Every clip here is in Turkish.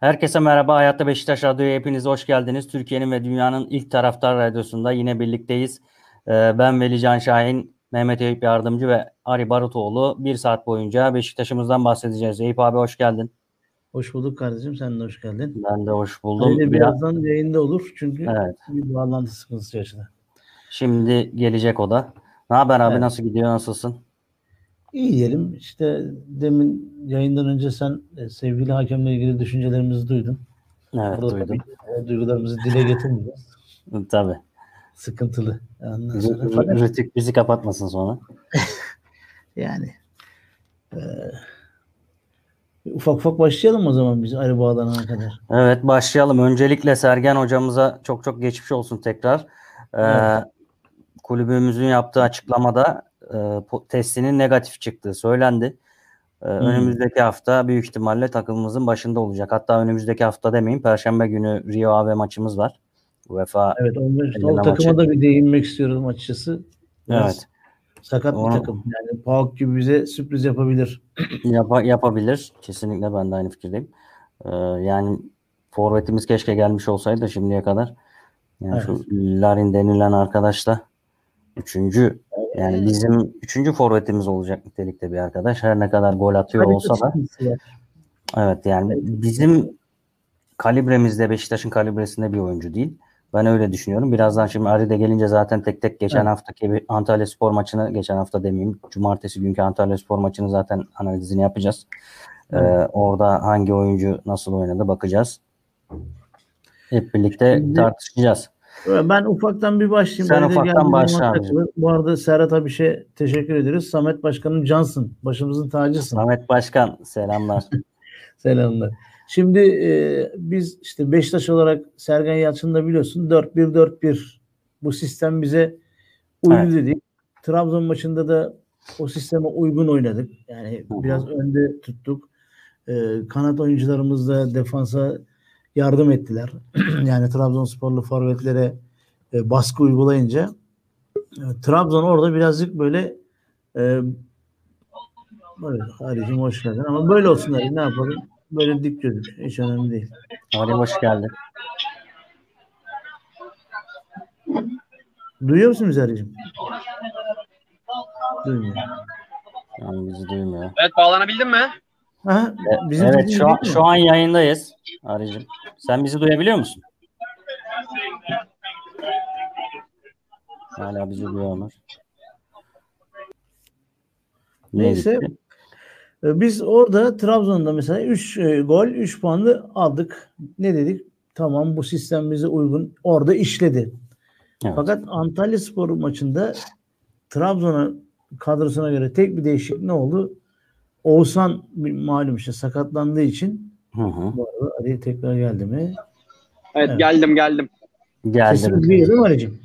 Herkese merhaba. Hayatta Beşiktaş Radyo'ya hepiniz hoş geldiniz. Türkiye'nin ve dünyanın ilk taraftar radyosunda yine birlikteyiz. Ee, ben Veli Can Şahin, Mehmet Eyüp Yardımcı ve Ari Barutoğlu bir saat boyunca Beşiktaş'ımızdan bahsedeceğiz. Eyüp abi hoş geldin. Hoş bulduk kardeşim. Sen de hoş geldin. Ben de hoş buldum. Öyle birazdan yayında olur çünkü Evet. bir bağlantı sıkıntısı yaşadı. Şimdi gelecek o da. Ne haber abi? Evet. Nasıl gidiyor? Nasılsın? İyi diyelim. İşte demin yayından önce sen e, sevgili hakemle ilgili düşüncelerimizi duydun. Evet Burada duydum. tabii o duygularımızı dile getirmeyeceğiz. Tabii. Sıkıntılı. Ondan sonra Rütük bizi kapatmasın sonra. yani e, ufak ufak başlayalım o zaman biz arı bağlanana kadar. Evet başlayalım. Öncelikle Sergen hocamıza çok çok geçmiş olsun tekrar. Ee, Evet. Kulübümüzün yaptığı açıklamada e, testinin negatif çıktığı söylendi. Ee, Önümüzdeki hafta büyük ihtimalle takımımızın başında olacak. Hatta önümüzdeki hafta demeyeyim. Perşembe günü Rio Ave maçımız var. UEFA. Evet, o, Elena o takıma maçı. da bir değinmek istiyorum açıkçası. Biraz Evet. Sakat Onu- bir takım. Yani PAOK gibi bize sürpriz yapabilir. Yapa- yapabilir. Kesinlikle ben de aynı fikirdeyim. Ee, yani forvetimiz keşke gelmiş olsaydı şimdiye kadar. Yani şu Larin denilen arkadaş da üçüncü yani bizim üçüncü forvetimiz olacak nitelikte bir arkadaş. Her ne kadar gol atıyor Kalite olsa da evet yani bizim kalibremizde Beşiktaş'ın kalibresinde bir oyuncu değil. Ben öyle düşünüyorum. Birazdan şimdi Ari de gelince zaten tek tek geçen Evet. haftaki bir Antalya Spor maçını geçen hafta demeyeyim. Cumartesi günkü Antalya Spor maçını zaten analizini yapacağız. Ee, Evet. orada hangi oyuncu nasıl oynadı bakacağız. Hep birlikte Şimdi- tartışacağız. Ben ufaktan bir başlayayım. Sen Ben ufaktan başla. Bu arada Serhat Abiş'e teşekkür ederiz. Samet Başkanım cansın. Başımızın tacısın. Ahmet Başkan selamlar. Selamlar. Şimdi e, biz işte Beşiktaş olarak Sergen Yalçın'da biliyorsun 4-1-4-1 bu sistem bize uydu Evet. dedik. Trabzon maçında da o sisteme uygun oynadık. Yani biraz önde tuttuk. E, kanat oyuncularımız da defansa yardım ettiler. yani Trabzonsporlu forvetlere e, baskı uygulayınca e, Trabzon orada birazcık böyle e, Evet, Haricim hoş geldin. Ama böyle olsun Ali, ne yapalım? Böyle dik gözük. Hiç önemli değil. Ali hoş geldin. Duyuyor musun bizi Haricim? Duymuyor. Yani bizi duymuyor. Evet bağlanabildin mi? E- bizim evet şu an, şu an yayındayız Arıcım. Sen bizi duyabiliyor musun? Hala bizi duyuyorlar. Neyse. Ee, Biz orada Trabzon'da mesela 3 gol 3 puanlı aldık. Ne dedik? Tamam bu sistem bize uygun. Orada işledi. Evet. Fakat Antalya Spor maçında Trabzon'a kadrosuna göre tek bir değişiklik ne oldu? Oğuzhan malum işte sakatlandığı için Hı hı. bu arada Ali tekrar geldi mi? Evet, Evet. geldim geldim. Geldi. Sesimi duyuyor değil mi Ali'cim?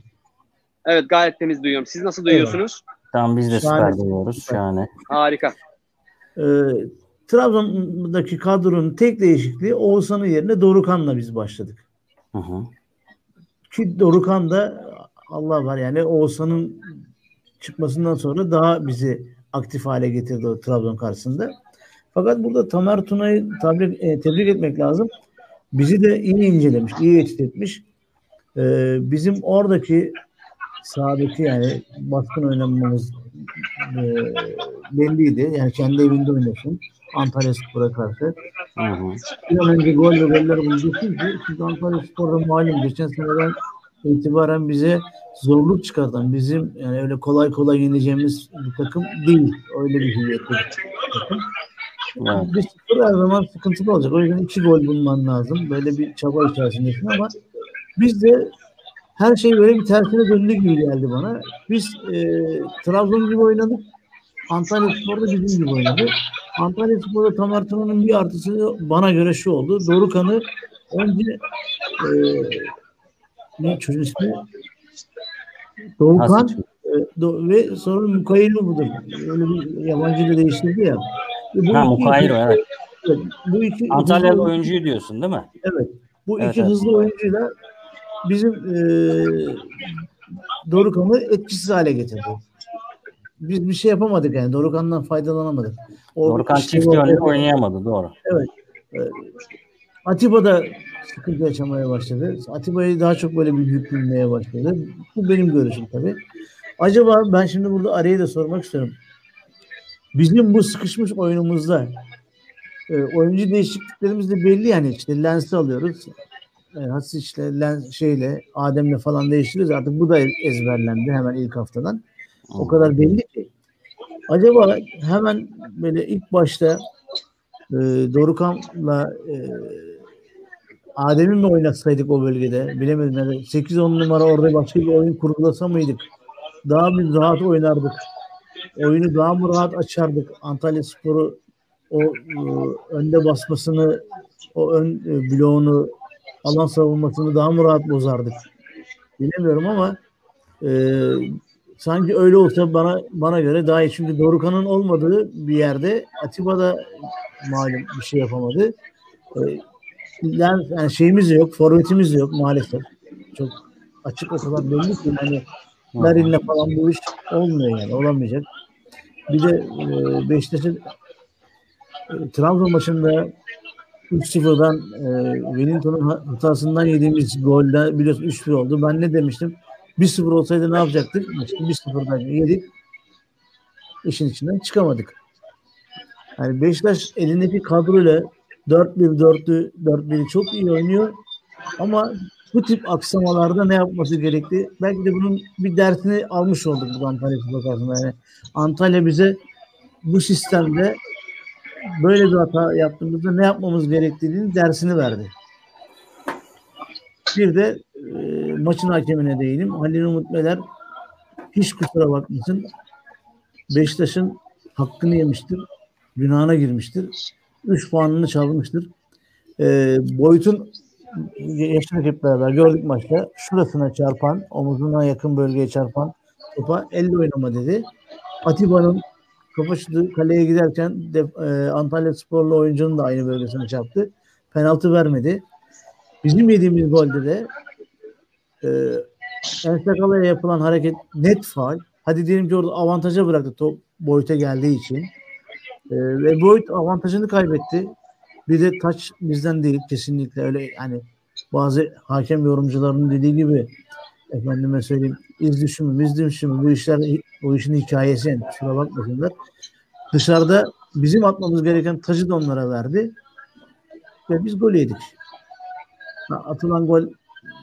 Evet gayet temiz duyuyorum. Siz nasıl duyuyorsunuz? Tamam biz de Şahane. süper duyuyoruz. Şahane. Harika. Ee, Trabzon'daki kadronun tek değişikliği Oğuzhan'ın yerine Dorukan'la biz başladık. Hı hı. Ki Dorukan da Allah var yani Oğuzhan'ın çıkmasından sonra daha bizi aktif hale getirdi o Trabzon karşısında. Fakat burada Tamer Tuna'yı tebrik, e, tebrik etmek lazım. Bizi de iyi incelemiş, iyi etüt etmiş. Ee, bizim oradaki sahadaki yani baskın oynamamız e, belliydi. Yani kendi evinde oynuyorsun. Antalya Spor'a karşı. Bir an önce gol ve goller bulacaksın ki çünkü Antalya Spor'da malum geçen seneden itibaren bize zorluk çıkartan bizim yani öyle kolay kolay yeneceğimiz bir takım değil. Öyle bir takım. Evet. Bir sıfır her zaman sıkıntılı olacak. O yüzden iki gol bulman lazım. Böyle bir çaba içerisindesin ama biz de her şey böyle bir tersine döndü gibi geldi bana. Biz e, Trabzon gibi oynadık. Antalya Spor'da bizim gibi oynadı. Antalya Spor'da Tamer Tuna'nın bir artısı bana göre şu oldu. Dorukan'ı önce e, ne çocuğun ismi? Doğukan e, Do- ve sonra Mukayilo budur. Öyle bir yabancı da değiştirdi ya. E, bu Ha Mukayro evet. evet, bu iki Antalyalı oyuncuyu diyorsun değil mi? Evet. Bu Evet, iki evet. hızlı oyuncuyla bizim e, Dorukan'ı etkisiz hale getirdi. Biz bir şey yapamadık yani. Dorukan'dan faydalanamadık. O Dorukhan işte çift yönlü oynayamadı doğru. Atiba da sıkıntı yaşamaya başladı. Atiba'yı daha çok böyle bir yük bilmeye başladı. Bu benim görüşüm tabii. Acaba ben şimdi burada araya da sormak istiyorum. Bizim bu sıkışmış oyunumuzda e, oyuncu değişikliklerimiz de belli yani işte Lens'i alıyoruz. E, Hasic'le, Lens şeyle, Adem'le falan değiştiriyoruz. Artık bu da ezberlendi hemen ilk haftadan. O kadar belli ki. Acaba hemen böyle ilk başta e, Dorukan'la e, Adem'i mi oynatsaydık o bölgede? Bilemedim. Yani 8-10 numara orada başka bir oyun kurgulasa mıydık? Daha bir rahat oynardık. Oyunu daha mı rahat açardık? Antalya Spor'u o e, önde basmasını, o ön e, bloğunu, alan savunmasını daha mı rahat bozardık? Bilemiyorum ama e, sanki öyle olsa bana bana göre daha iyi. Çünkü Dorukan'ın olmadığı bir yerde Atiba da malum bir şey yapamadı. E, yani, şeyimiz de yok, forvetimiz de yok maalesef. Çok açık o kadar belli ki yani Larin'le falan bu iş olmuyor yani olamayacak. Bir de e, Beşiktaş'ın e, Trabzon maçında 3-0'dan e, Wellington'un hatasından yediğimiz golde biliyorsun 3-1 oldu. Ben ne demiştim? 1-0 olsaydı ne yapacaktık? İşte 1-0'dan yedik. İşin içinden çıkamadık. Yani Beşiktaş elindeki kadroyla 4-1-4'lü 4-1'i çok iyi oynuyor. Ama bu tip aksamalarda ne yapması gerekti? Belki de bunun bir dersini almış olduk bu Antalya Spor. Yani Antalya bize bu sistemde böyle bir hata yaptığımızda ne yapmamız gerektiğini dersini verdi. Bir de e, maçın hakemine değinim. Halil Umut Meler hiç kusura bakmasın. Beşiktaş'ın hakkını yemiştir. Günahına girmiştir. 3 puanını çalmıştır. E, boyutun yaşlı hep beraber gördük maçta. Şurasına çarpan, omuzuna yakın bölgeye çarpan topa elle oynama dedi. Atiba'nın şutu kaleye giderken de, e, Antalya Sporlu oyuncunun da aynı bölgesine çarptı. Penaltı vermedi. Bizim yediğimiz golde de e, Ensakala'ya yapılan hareket net faal. Hadi diyelim ki orada avantaja bıraktı top boyuta geldiği için. E, ve boyut avantajını kaybetti. Bir de taç bizden değil kesinlikle öyle yani bazı hakem yorumcularının dediği gibi efendime söyleyeyim iz düşümü, iz düşümü bu işler bu işin hikayesi yani şuna bakmasınlar. Dışarıda bizim atmamız gereken tacı da onlara verdi ve biz gol yedik. Atılan gol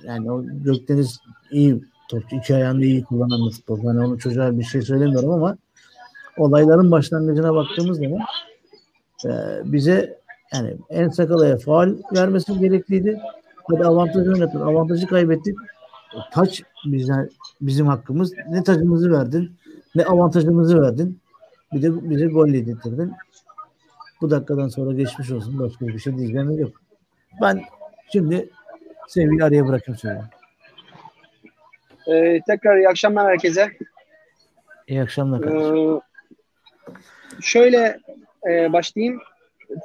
yani o Gökdeniz iyi topçu, iki ayağını iyi kullanan bir futbol. Yani onu çocuğa bir şey söylemiyorum ama olayların başlangıcına baktığımız zaman e, bize yani en sakalaya faal vermesi gerekliydi. Hadi avantajı oynatın. Avantajı kaybettik. Taç bizden, bizim hakkımız. Ne tacımızı verdin ne avantajımızı verdin. Bir de bize gol yedirttirdin. Bu dakikadan sonra geçmiş olsun. Başka bir şey diyeceğim yok. Ben şimdi sevgili araya bırakayım söyleyeyim. Ee, tekrar iyi akşamlar herkese. İyi akşamlar. Ee, şöyle e, başlayayım.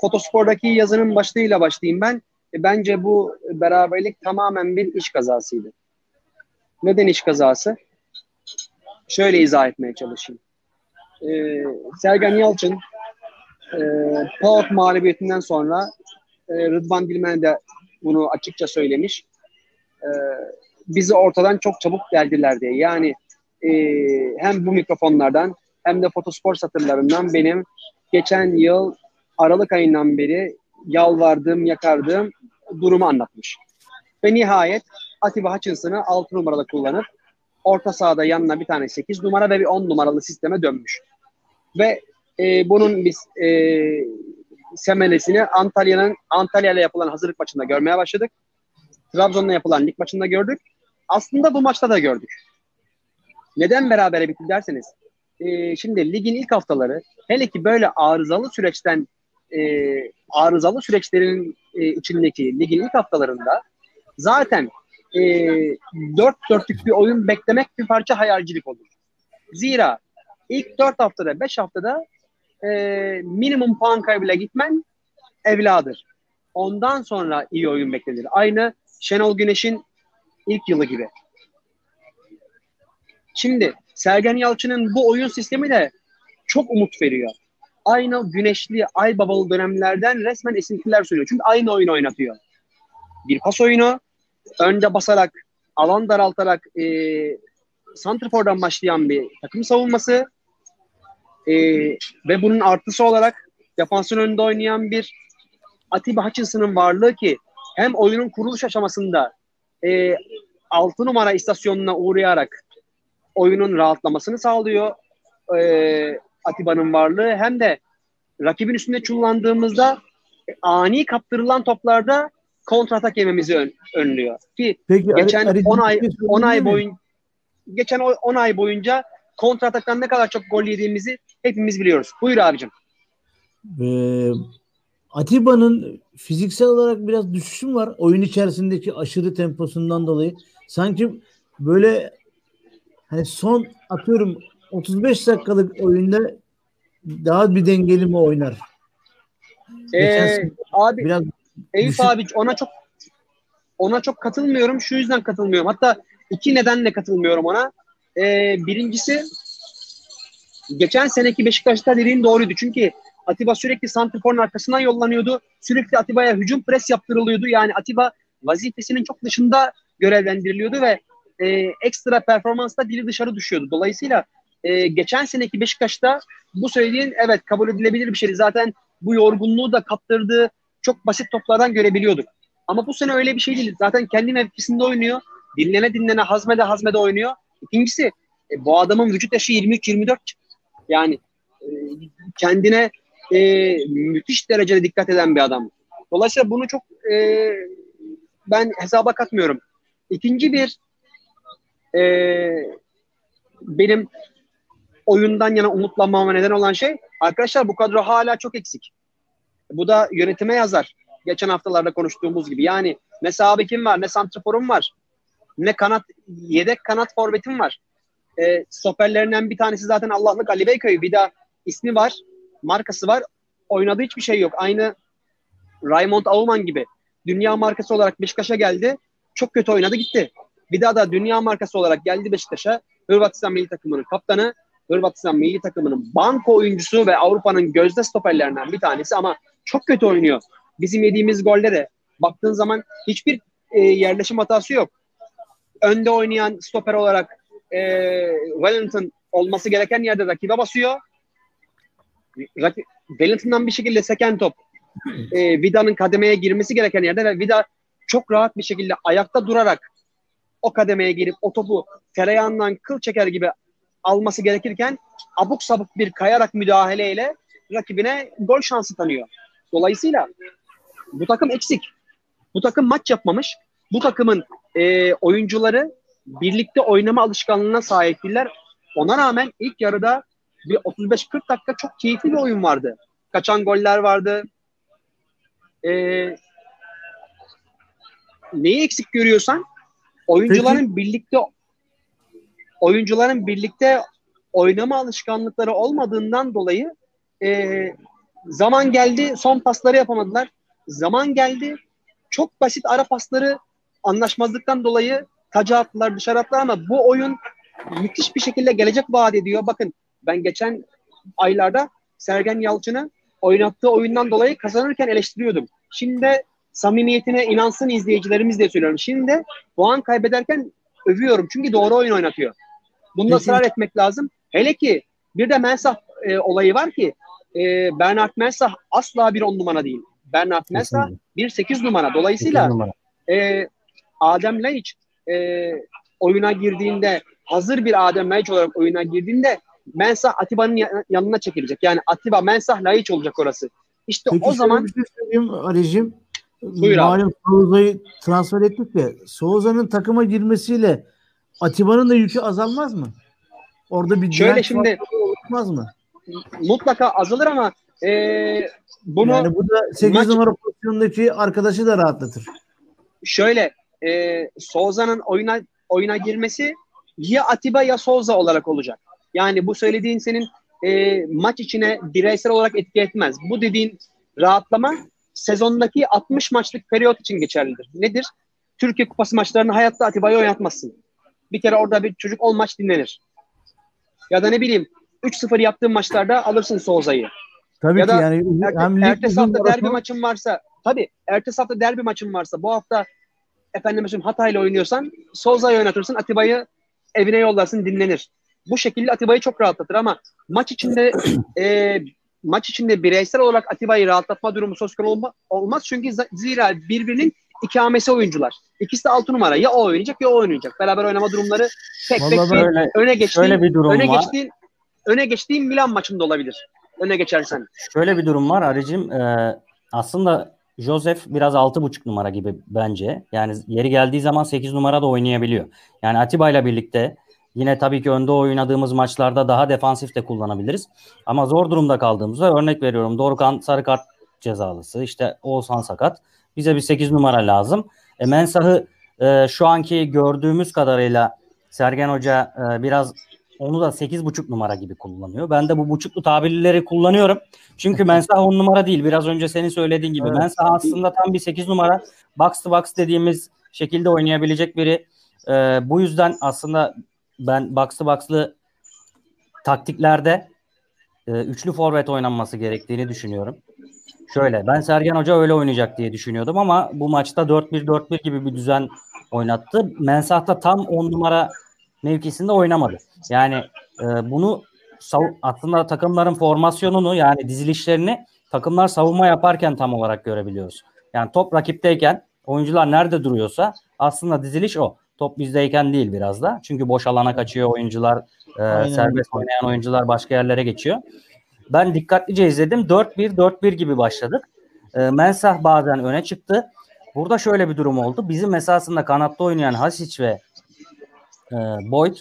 Fotospordaki yazının başlığıyla başlayayım ben. E, bence bu beraberlik tamamen bir iş kazasıydı. Neden iş kazası? Şöyle izah etmeye çalışayım. E, Sergen Yalçın e, PAOK mağlubiyetinden sonra e, Rıdvan Dilmen de bunu açıkça söylemiş. E, bizi ortadan çok çabuk geldiler diye. Yani e, hem bu mikrofonlardan hem de fotospor satırlarından benim geçen yıl Aralık ayından beri yalvardığım, yakardığım durumu anlatmış. Ve nihayet Atiba Hutchinson'ı 6 numaralı kullanıp orta sahada yanına bir tane 8 numara ve bir 10 numaralı sisteme dönmüş. Ve e, bunun biz e, semelesini Antalya'nın Antalya ile yapılan hazırlık maçında görmeye başladık. Trabzon'la yapılan lig maçında gördük. Aslında bu maçta da gördük. Neden berabere bitti derseniz e, şimdi ligin ilk haftaları hele ki böyle arızalı süreçten e, arızalı süreçlerin e, içindeki ligin ilk haftalarında zaten e, dört dörtlük bir oyun beklemek bir parça hayalcilik olur. Zira ilk dört haftada, beş haftada e, minimum puan kaybıyla gitmen evladır. Ondan sonra iyi oyun beklenir. Aynı Şenol Güneş'in ilk yılı gibi. Şimdi Sergen Yalçın'ın bu oyun sistemi de çok umut veriyor. aynı güneşli, ay babalı dönemlerden resmen esintiler söylüyor. Çünkü aynı oyun oynatıyor. Bir pas oyunu, önde basarak, alan daraltarak e, Santrfor'dan başlayan bir takım savunması e, ve bunun artısı olarak defansın önünde oynayan bir Atiba Hutchinson'ın varlığı ki hem oyunun kuruluş aşamasında e, 6 numara istasyonuna uğrayarak oyunun rahatlamasını sağlıyor e, Atiba'nın varlığı hem de rakibin üstünde çullandığımızda ani kaptırılan toplarda kontratak yememizi ön, önlüyor. Ki Peki, geçen Ari, 10 ay 10 ay boyun geçen 10 ay boyunca kontrataktan ne kadar çok gol yediğimizi hepimiz biliyoruz. Buyur abicim. Ee, Atiba'nın fiziksel olarak biraz düşüşüm var. Oyun içerisindeki aşırı temposundan dolayı. Sanki böyle hani son atıyorum 35 dakikalık oyunda daha bir dengeli mi oynar? Ee, abi biraz Eyüp düşün... abi ona çok ona çok katılmıyorum. Şu yüzden katılmıyorum. Hatta iki nedenle katılmıyorum ona. Ee, birincisi geçen seneki Beşiktaş'ta dediğin doğruydu. Çünkü Atiba sürekli Santrifor'un arkasından yollanıyordu. Sürekli Atiba'ya hücum pres yaptırılıyordu. Yani Atiba vazifesinin çok dışında görevlendiriliyordu ve e, ekstra performansta dili dışarı düşüyordu. Dolayısıyla e, geçen seneki Beşiktaş'ta bu söylediğin evet kabul edilebilir bir şeydi. Zaten bu yorgunluğu da kaptırdığı çok basit toplardan görebiliyorduk. Ama bu sene öyle bir şey değil. Zaten kendi mevkisinde oynuyor. Dinlene dinlene hazmede hazmede oynuyor. İkincisi e, bu adamın vücut yaşı 23-24. Yani e, kendine e, müthiş derecede dikkat eden bir adam. Dolayısıyla bunu çok e, ben hesaba katmıyorum. İkinci bir e, benim oyundan yana umutlanmama neden olan şey arkadaşlar bu kadro hala çok eksik. Bu da yönetime yazar. Geçen haftalarda konuştuğumuz gibi. Yani ne sahibi kim var, ne santraforum var, ne kanat, yedek kanat forvetim var. E, stoperlerinden bir tanesi zaten Allah'lık Ali Beyköy. Bir de ismi var, markası var. Oynadığı hiçbir şey yok. Aynı Raymond Auman gibi. Dünya markası olarak Beşiktaş'a geldi. Çok kötü oynadı gitti. Bir daha da dünya markası olarak geldi Beşiktaş'a. Hırvatistan milli takımının kaptanı. Hırvatistan milli takımının banko oyuncusu ve Avrupa'nın gözde stoperlerinden bir tanesi ama çok kötü oynuyor. Bizim yediğimiz golde de baktığın zaman hiçbir e, yerleşim hatası yok. Önde oynayan stoper olarak e, Wellington olması gereken yerde rakibe basıyor. Rakip, Wellington'dan bir şekilde seken top e, Vida'nın kademeye girmesi gereken yerde ve Vida çok rahat bir şekilde ayakta durarak o kademeye girip o topu tereyağından kıl çeker gibi alması gerekirken abuk sabuk bir kayarak müdahaleyle rakibine gol şansı tanıyor. Dolayısıyla bu takım eksik. Bu takım maç yapmamış. Bu takımın e, oyuncuları birlikte oynama alışkanlığına sahip değiller. Ona rağmen ilk yarıda bir 35-40 dakika çok keyifli bir oyun vardı. Kaçan goller vardı. Ee, neyi eksik görüyorsan oyuncuların Peki. birlikte oyuncuların birlikte oynama alışkanlıkları olmadığından dolayı e, zaman geldi son pasları yapamadılar. Zaman geldi çok basit ara pasları anlaşmazlıktan dolayı taca attılar dışarı attılar ama bu oyun müthiş bir şekilde gelecek vaat ediyor. Bakın ben geçen aylarda Sergen Yalçın'ı oynattığı oyundan dolayı kazanırken eleştiriyordum. Şimdi samimiyetine inansın izleyicilerimiz diye söylüyorum. Şimdi de puan kaybederken övüyorum. Çünkü doğru oyun oynatıyor. Bunda ısrar etmek lazım. Hele ki bir de Mensah e, olayı var ki e, Bernard Mensah asla bir on numara değil. Bernard Mensah bir sekiz numara. Dolayısıyla numara. E, Adem Laiç e, oyuna girdiğinde hazır bir Adem Laiç olarak oyuna girdiğinde Mensah Atiba'nın yanına çekilecek. Yani Atiba Mensah Laiç olacak orası. İşte Peki, o zaman bir şey söyleyeyim Ali'cim. Buyur Malum abi. Souza'yı transfer ettik de Souza'nın takıma girmesiyle Atiba'nın da yükü azalmaz mı? Orada bir Şöyle şimdi olmaz mı? Mutlaka azalır ama e, bunu yani bu da 8 maç, numara pozisyondaki arkadaşı da rahatlatır. Şöyle e, Souza'nın oyuna oyuna girmesi ya Atiba ya Souza olarak olacak. Yani bu söylediğin senin e, maç içine bireysel olarak etki etmez. Bu dediğin rahatlama sezondaki 60 maçlık periyot için geçerlidir. Nedir? Türkiye Kupası maçlarını hayatta Atiba'yı oynatmazsın. Bir kere orada bir çocuk 10 maç dinlenir. Ya da ne bileyim 3-0 yaptığın maçlarda alırsın Souza'yı. Tabii ya ki yani hem ertesi hafta derbi maçın varsa tabii ertesi hafta derbi maçın varsa bu hafta efendim mesela Hatay'la oynuyorsan Souza'yı oynatırsın Atiba'yı evine yollarsın dinlenir. Bu şekilde Atiba'yı çok rahatlatır ama maç içinde e, maç içinde bireysel olarak Atiba'yı rahatlatma durumu söz konusu olma, olmaz. Çünkü zira birbirinin ikamesi oyuncular. İkisi de altı numara. Ya o oynayacak ya o oynayacak. Beraber oynama durumları tek tek bir öne geçtiğin, öyle bir durum öne var. geçtiğin öne geçtiğin Milan maçında olabilir. Öne geçersen. Şöyle bir durum var Arıcım. Ee, aslında Joseph biraz altı buçuk numara gibi bence. Yani yeri geldiği zaman 8 numara da oynayabiliyor. Yani Atiba ile birlikte Yine tabii ki önde oynadığımız maçlarda daha defansif de kullanabiliriz. Ama zor durumda kaldığımızda örnek veriyorum Dorukhan sarı kart cezalısı. işte Oğuzhan sakat. Bize bir 8 numara lazım. E, Mensah'ı e, şu anki gördüğümüz kadarıyla Sergen Hoca e, biraz onu da 8,5 numara gibi kullanıyor. Ben de bu buçuklu tabirleri kullanıyorum. Çünkü Mensah 10 numara değil. Biraz önce senin söylediğin gibi. Evet. Mensah aslında tam bir 8 numara. Box to box dediğimiz şekilde oynayabilecek biri. E, bu yüzden aslında ben box'lı box'lı taktiklerde e, üçlü forvet oynanması gerektiğini düşünüyorum. Şöyle ben Sergen Hoca öyle oynayacak diye düşünüyordum ama bu maçta 4-1-4-1 gibi bir düzen oynattı. Mensah tam 10 numara mevkisinde oynamadı. Yani e, bunu aslında takımların formasyonunu yani dizilişlerini takımlar savunma yaparken tam olarak görebiliyoruz. Yani top rakipteyken oyuncular nerede duruyorsa aslında diziliş o top bizdeyken değil biraz da. Çünkü boş alana kaçıyor oyuncular, e, serbest oynayan oyuncular başka yerlere geçiyor. Ben dikkatlice izledim. 4-1 4-1 gibi başladık. E, Mensah bazen öne çıktı. Burada şöyle bir durum oldu. Bizim esasında kanatta oynayan Hasic ve e, Boyd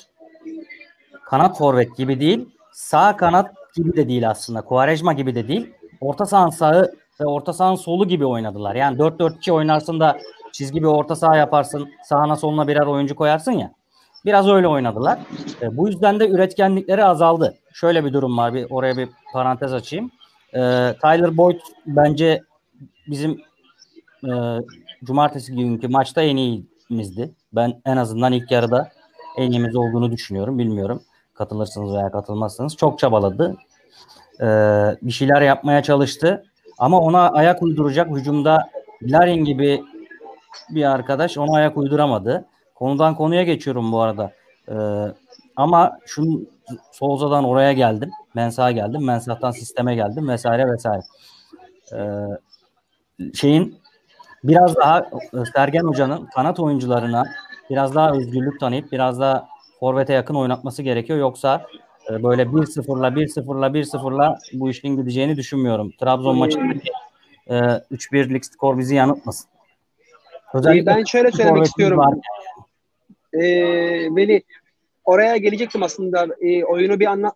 kanat forvet gibi değil. Sağ kanat gibi de değil aslında. Kuarejma gibi de değil. Orta sahanın sağı ve orta sahanın solu gibi oynadılar. Yani 4-4-2 oynarsın da çizgi bir orta saha yaparsın. Sağına soluna birer oyuncu koyarsın ya. Biraz öyle oynadılar. E, bu yüzden de üretkenlikleri azaldı. Şöyle bir durum var. Bir oraya bir parantez açayım. E, Tyler Boyd bence bizim e, cumartesi günkü maçta en iyimizdi. Ben en azından ilk yarıda en iyimiz olduğunu düşünüyorum. Bilmiyorum. Katılırsınız veya katılmazsınız. Çok çabaladı. E, bir şeyler yapmaya çalıştı. Ama ona ayak uyduracak hücumda Larin gibi bir arkadaş ona ayak uyduramadı. Konudan konuya geçiyorum bu arada. Ee, ama şunu Souza'dan oraya geldim. Mensah'a geldim. Mensah'tan sisteme geldim vesaire vesaire. Ee, şeyin biraz daha e, Sergen Hoca'nın kanat oyuncularına biraz daha özgürlük tanıyıp biraz daha forvete yakın oynatması gerekiyor. Yoksa e, böyle 1-0'la 1-0'la 1-0'la bu işin gideceğini düşünmüyorum. Trabzon maçındaki e, 3-1'lik skor bizi yanıltmasın. Özellikle ben şöyle söylemek istiyorum. Var. Ee, Veli oraya gelecektim aslında. Ee, oyunu bir anla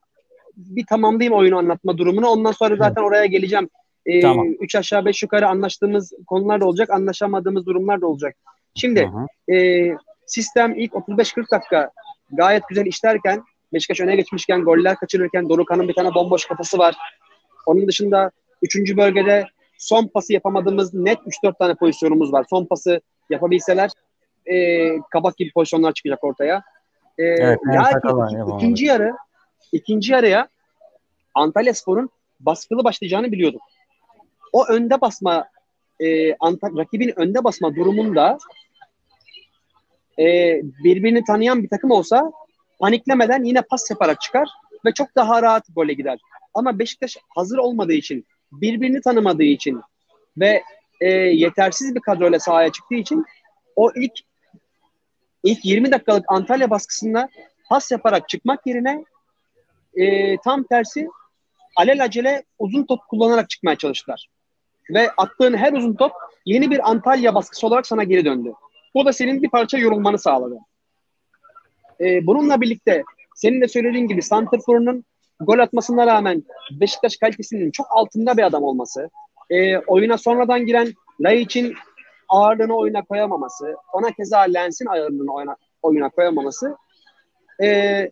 bir tamamlayayım oyunu anlatma durumunu. Ondan sonra zaten evet. oraya geleceğim. Ee, tamam. Üç aşağı beş yukarı anlaştığımız konular da olacak. Anlaşamadığımız durumlar da olacak. Şimdi e, sistem ilk 35-40 dakika gayet güzel işlerken Beşiktaş öne geçmişken goller kaçırırken Dorukhan'ın bir tane bomboş kafası var. Onun dışında üçüncü bölgede son pası yapamadığımız net 3-4 tane pozisyonumuz var. Son pası yapabilseler e, kabak gibi pozisyonlar çıkacak ortaya. E, evet, lakin iki, ikinci yarı ikinci yarıya Antalya Spor'un baskılı başlayacağını biliyorduk. O önde basma e, Antal rakibin önde basma durumunda e, birbirini tanıyan bir takım olsa paniklemeden yine pas yaparak çıkar ve çok daha rahat gole gider. Ama Beşiktaş hazır olmadığı için birbirini tanımadığı için ve e, yetersiz bir kadroyla sahaya çıktığı için o ilk ilk 20 dakikalık Antalya baskısında pas yaparak çıkmak yerine e, tam tersi alelacele uzun top kullanarak çıkmaya çalıştılar. Ve attığın her uzun top yeni bir Antalya baskısı olarak sana geri döndü. Bu da senin bir parça yorulmanı sağladı. E, bununla birlikte senin de söylediğin gibi Santrfor'un gol atmasına rağmen Beşiktaş kalitesinin çok altında bir adam olması, e, oyuna sonradan giren için ağırlığını oyuna koyamaması, ona keza Lens'in ağırlığını oyuna, oyuna koyamaması e,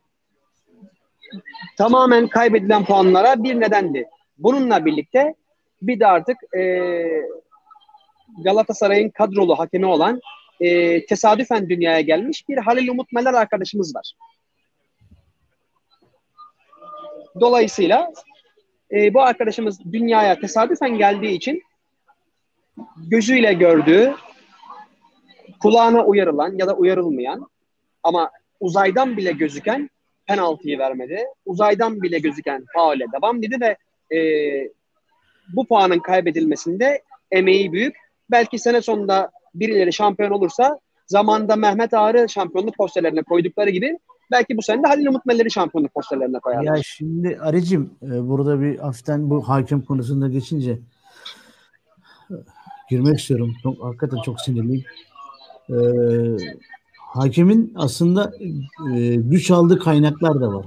tamamen kaybedilen puanlara bir nedendi. Bununla birlikte bir de artık e, Galatasaray'ın kadrolu hakemi olan e, tesadüfen dünyaya gelmiş bir Halil Umut Meler arkadaşımız var. Dolayısıyla e, bu arkadaşımız dünyaya tesadüfen geldiği için gözüyle gördüğü, kulağına uyarılan ya da uyarılmayan ama uzaydan bile gözüken penaltıyı vermedi. Uzaydan bile gözüken faule devam dedi ve e, bu puanın kaybedilmesinde emeği büyük. Belki sene sonunda birileri şampiyon olursa zamanda Mehmet Ağrı şampiyonluk posterlerine koydukları gibi belki bu sene de Halil Umut Melleri şampiyonluk posterlerine koyarlar. Ya şimdi Arıcım e, burada bir hafiften bu hakem konusunda geçince e, girmek istiyorum. Çok, hakikaten çok sinirliyim. Ee, hakemin aslında e, güç aldığı kaynaklar da var.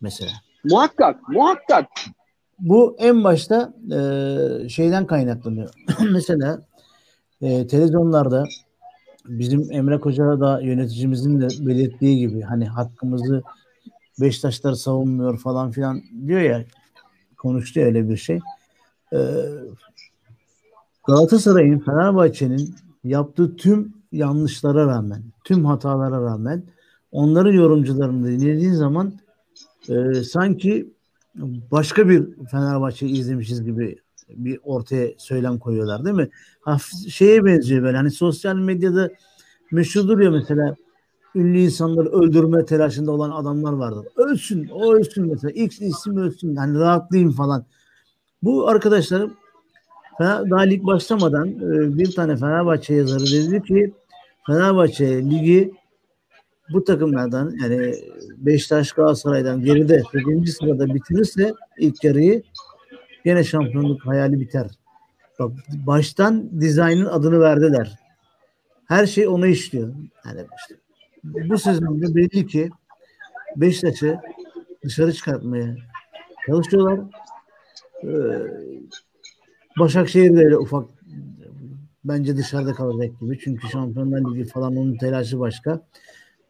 Mesela. Muhakkak, muhakkak. Bu en başta e, şeyden kaynaklanıyor. Mesela e, televizyonlarda bizim Emre Koca da yöneticimizin de belirttiği gibi hani hakkımızı Beşiktaşlar savunmuyor falan filan diyor ya konuştu öyle bir şey. Ee, Galatasaray'ın Fenerbahçe'nin yaptığı tüm yanlışlara rağmen, tüm hatalara rağmen onların yorumcularını dinlediğin zaman e, sanki başka bir Fenerbahçe izlemişiz gibi bir ortaya söylem koyuyorlar değil mi? Hafif şeye benziyor böyle hani sosyal medyada meşhurdur ya mesela ünlü insanları öldürme telaşında olan adamlar vardır. Ölsün, o ölsün mesela. X isim ölsün. Hani rahatlayayım falan. Bu arkadaşlarım daha lig başlamadan e, bir tane Fenerbahçe yazarı dedi ki Fenerbahçe ligi bu takımlardan yani Beşiktaş Galatasaray'dan geride 8. sırada bitirirse ilk yarıyı Yine şampiyonluk hayali biter. Bak baştan dizaynın adını verdiler. Her şey ona işliyor. Yani işte, bu sezonda belli ki Beşiktaş'ı dışarı çıkartmaya çalışıyorlar. Ee, Başakşehir de öyle ufak bence dışarıda kalacak gibi. Çünkü Şampiyonlar Ligi falan onun telaşı başka.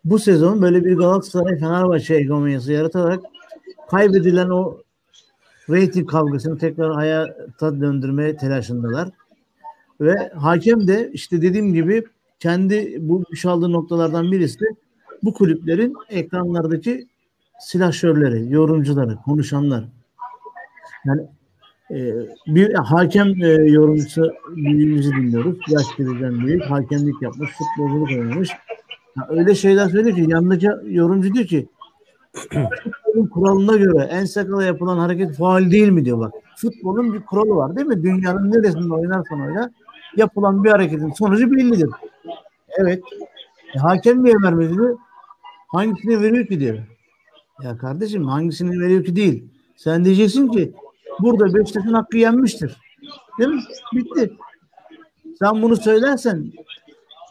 Bu sezon böyle bir Galatasaray Fenerbahçe hegemonyası yaratarak kaybedilen o reyting kavgasını tekrar hayata döndürmeye telaşındalar. Ve hakem de işte dediğim gibi kendi bu aldığı noktalardan birisi bu kulüplerin ekranlardaki silahşörleri, yorumcuları, konuşanlar. Yani e, bir hakem e, yorumcusu büyüğümüzü dinliyoruz. Yaş birden büyük. Hakemlik yapmış, futbolculuk oynamış. Öyle şeyler söylüyor ki yanındaki yorumcu diyor ki futbolun kuralına göre en sakala yapılan hareket faal değil mi diyor bak. Futbolun bir kuralı var değil mi? Dünyanın neresinde oynarsan oyna yapılan bir hareketin sonucu bellidir. Evet. E, hakem niye vermedi diyor. Hangisini veriyor ki diyor. Ya kardeşim hangisini veriyor ki değil. Sen diyeceksin ki burada Beşiktaş'ın hakkı yenmiştir. Değil mi? Bitti. Sen bunu söylersen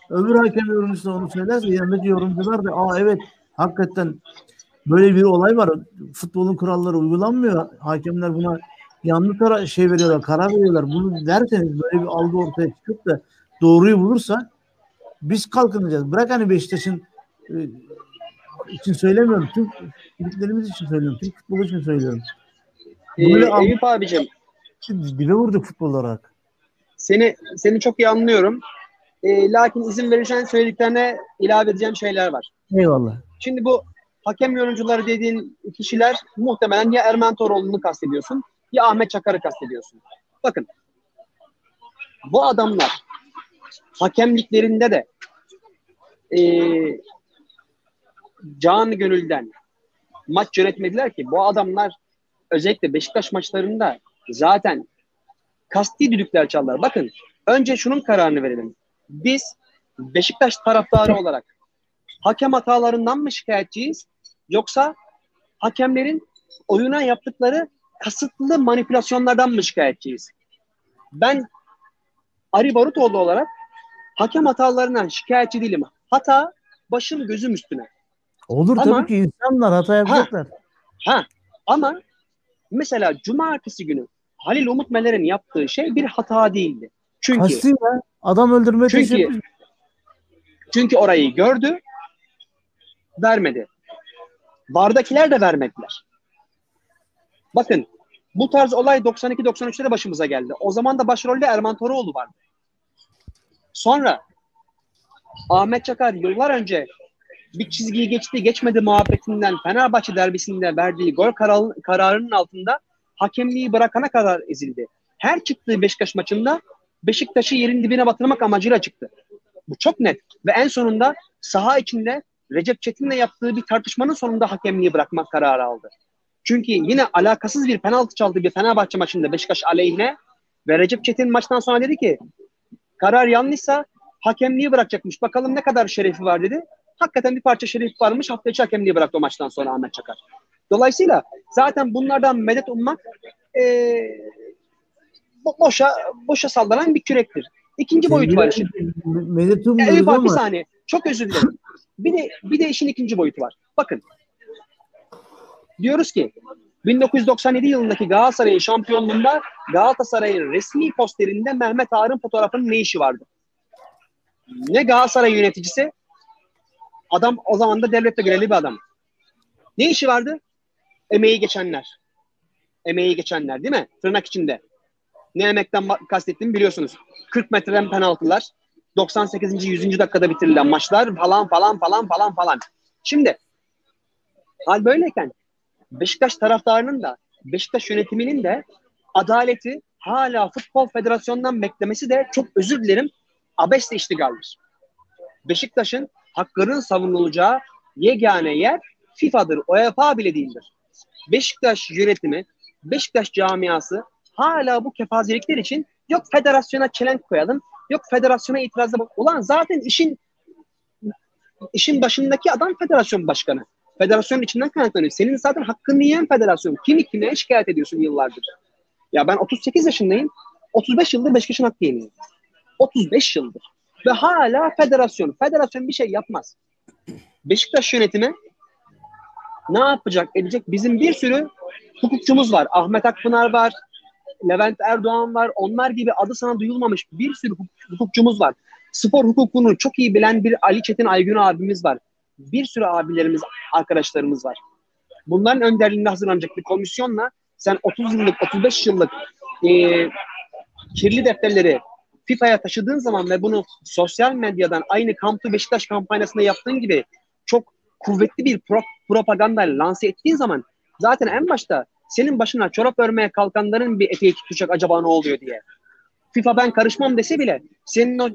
öbür hakem yorumcusu onu söylerse yanındaki yorumcular da aa evet hakikaten böyle bir olay var. Futbolun kuralları uygulanmıyor. Hakemler buna yanlış karar, şey veriyorlar, karar veriyorlar. Bunu derseniz böyle bir algı ortaya çıkıp da doğruyu bulursa biz kalkınacağız. Bırak hani Beşiktaş'ın e, için söylemiyorum. Tüm kulüplerimiz için söylüyorum. Tüm futbol için söylüyorum. Böyle ee, Eyüp abicim. Dibe vurduk futbol olarak. Seni seni çok iyi anlıyorum. E, lakin izin verirsen söylediklerine ilave edeceğim şeyler var. Eyvallah. Şimdi bu hakem yorumcuları dediğin kişiler muhtemelen ya Erman Toroğlu'nu kastediyorsun ya Ahmet Çakar'ı kastediyorsun. Bakın bu adamlar hakemliklerinde de e, can gönülden maç yönetmediler ki bu adamlar özellikle Beşiktaş maçlarında zaten kasti düdükler çaldılar. Bakın önce şunun kararını verelim. Biz Beşiktaş taraftarı olarak hakem hatalarından mı şikayetçiyiz Yoksa hakemlerin oyuna yaptıkları kasıtlı manipülasyonlardan mı şikayetçiyiz? Ben Ari Barutoğlu olarak hakem hatalarından şikayetçi değilim. Hata başım gözüm üstüne. Olur ama, tabii ki insanlar hata yapacaklar. Ha, ha ama mesela cumartesi günü Halil Umut Meler'in yaptığı şey bir hata değildi. Çünkü Kasti. Adam öldürmeye çünkü, çünkü orayı gördü vermedi. Vardakiler de vermediler. Bakın bu tarz olay 92-93'te de başımıza geldi. O zaman da başrolde Erman Toroğlu vardı. Sonra Ahmet Çakar yıllar önce bir çizgiyi geçti geçmedi muhabbetinden Fenerbahçe derbisinde verdiği gol karar, kararının altında hakemliği bırakana kadar ezildi. Her çıktığı Beşiktaş maçında Beşiktaş'ı yerin dibine batırmak amacıyla çıktı. Bu çok net. Ve en sonunda saha içinde Recep Çetin'le yaptığı bir tartışmanın sonunda hakemliği bırakmak kararı aldı. Çünkü yine alakasız bir penaltı çaldı bir Fenerbahçe maçında Beşiktaş aleyhine ve Recep Çetin maçtan sonra dedi ki karar yanlışsa hakemliği bırakacakmış. Bakalım ne kadar şerefi var dedi. Hakikaten bir parça şerif varmış. Hafta içi hakemliği bıraktı o maçtan sonra Ahmet Çakar. Dolayısıyla zaten bunlardan medet ummak e, boşa boşa sallanan bir kürektir. İkinci boyut var işin. Medet ummuyoruz ama. Bir saniye. Çok özür dilerim. Bir de, bir de işin ikinci boyutu var. Bakın. Diyoruz ki 1997 yılındaki Galatasaray'ın şampiyonluğunda Galatasaray'ın resmi posterinde Mehmet Ağar'ın fotoğrafının ne işi vardı? Ne Galatasaray yöneticisi? Adam o zaman da devlette görevli bir adam. Ne işi vardı? Emeği geçenler. Emeği geçenler değil mi? Tırnak içinde. Ne emekten kastettiğimi biliyorsunuz. 40 metreden penaltılar, 98. 100. dakikada bitirilen maçlar falan falan falan falan falan. Şimdi hal böyleyken Beşiktaş taraftarının da Beşiktaş yönetiminin de adaleti hala Futbol Federasyonu'ndan beklemesi de çok özür dilerim abesle iştigaldir. Beşiktaş'ın hakların savunulacağı yegane yer FIFA'dır, UEFA bile değildir. Beşiktaş yönetimi, Beşiktaş camiası hala bu kefazelikler için yok federasyona çelenk koyalım, yok federasyona itirazda ulan zaten işin işin başındaki adam federasyon başkanı. Federasyonun içinden kaynaklanıyor. Senin zaten hakkını yiyen federasyon. Kimi kime şikayet ediyorsun yıllardır? Ya ben 38 yaşındayım. 35 yıldır Beşiktaş'ın hakkı yeniyorum. 35 yıldır. Ve hala federasyon. Federasyon bir şey yapmaz. Beşiktaş yönetimi ne yapacak edecek? Bizim bir sürü hukukçumuz var. Ahmet Akpınar var. Levent Erdoğan var. Onlar gibi adı sana duyulmamış bir sürü hukukçumuz var. Spor hukukunu çok iyi bilen bir Ali Çetin Aygün abimiz var. Bir sürü abilerimiz, arkadaşlarımız var. Bunların önderliğinde hazırlanacak bir komisyonla sen 30 yıllık, 35 yıllık e, kirli defterleri FIFA'ya taşıdığın zaman ve bunu sosyal medyadan aynı Kamp Beşiktaş kampanyasında yaptığın gibi çok kuvvetli bir pro propaganda lanse ettiğin zaman zaten en başta senin başına çorap örmeye kalkanların bir eteği tutacak acaba ne oluyor diye. FIFA ben karışmam dese bile senin o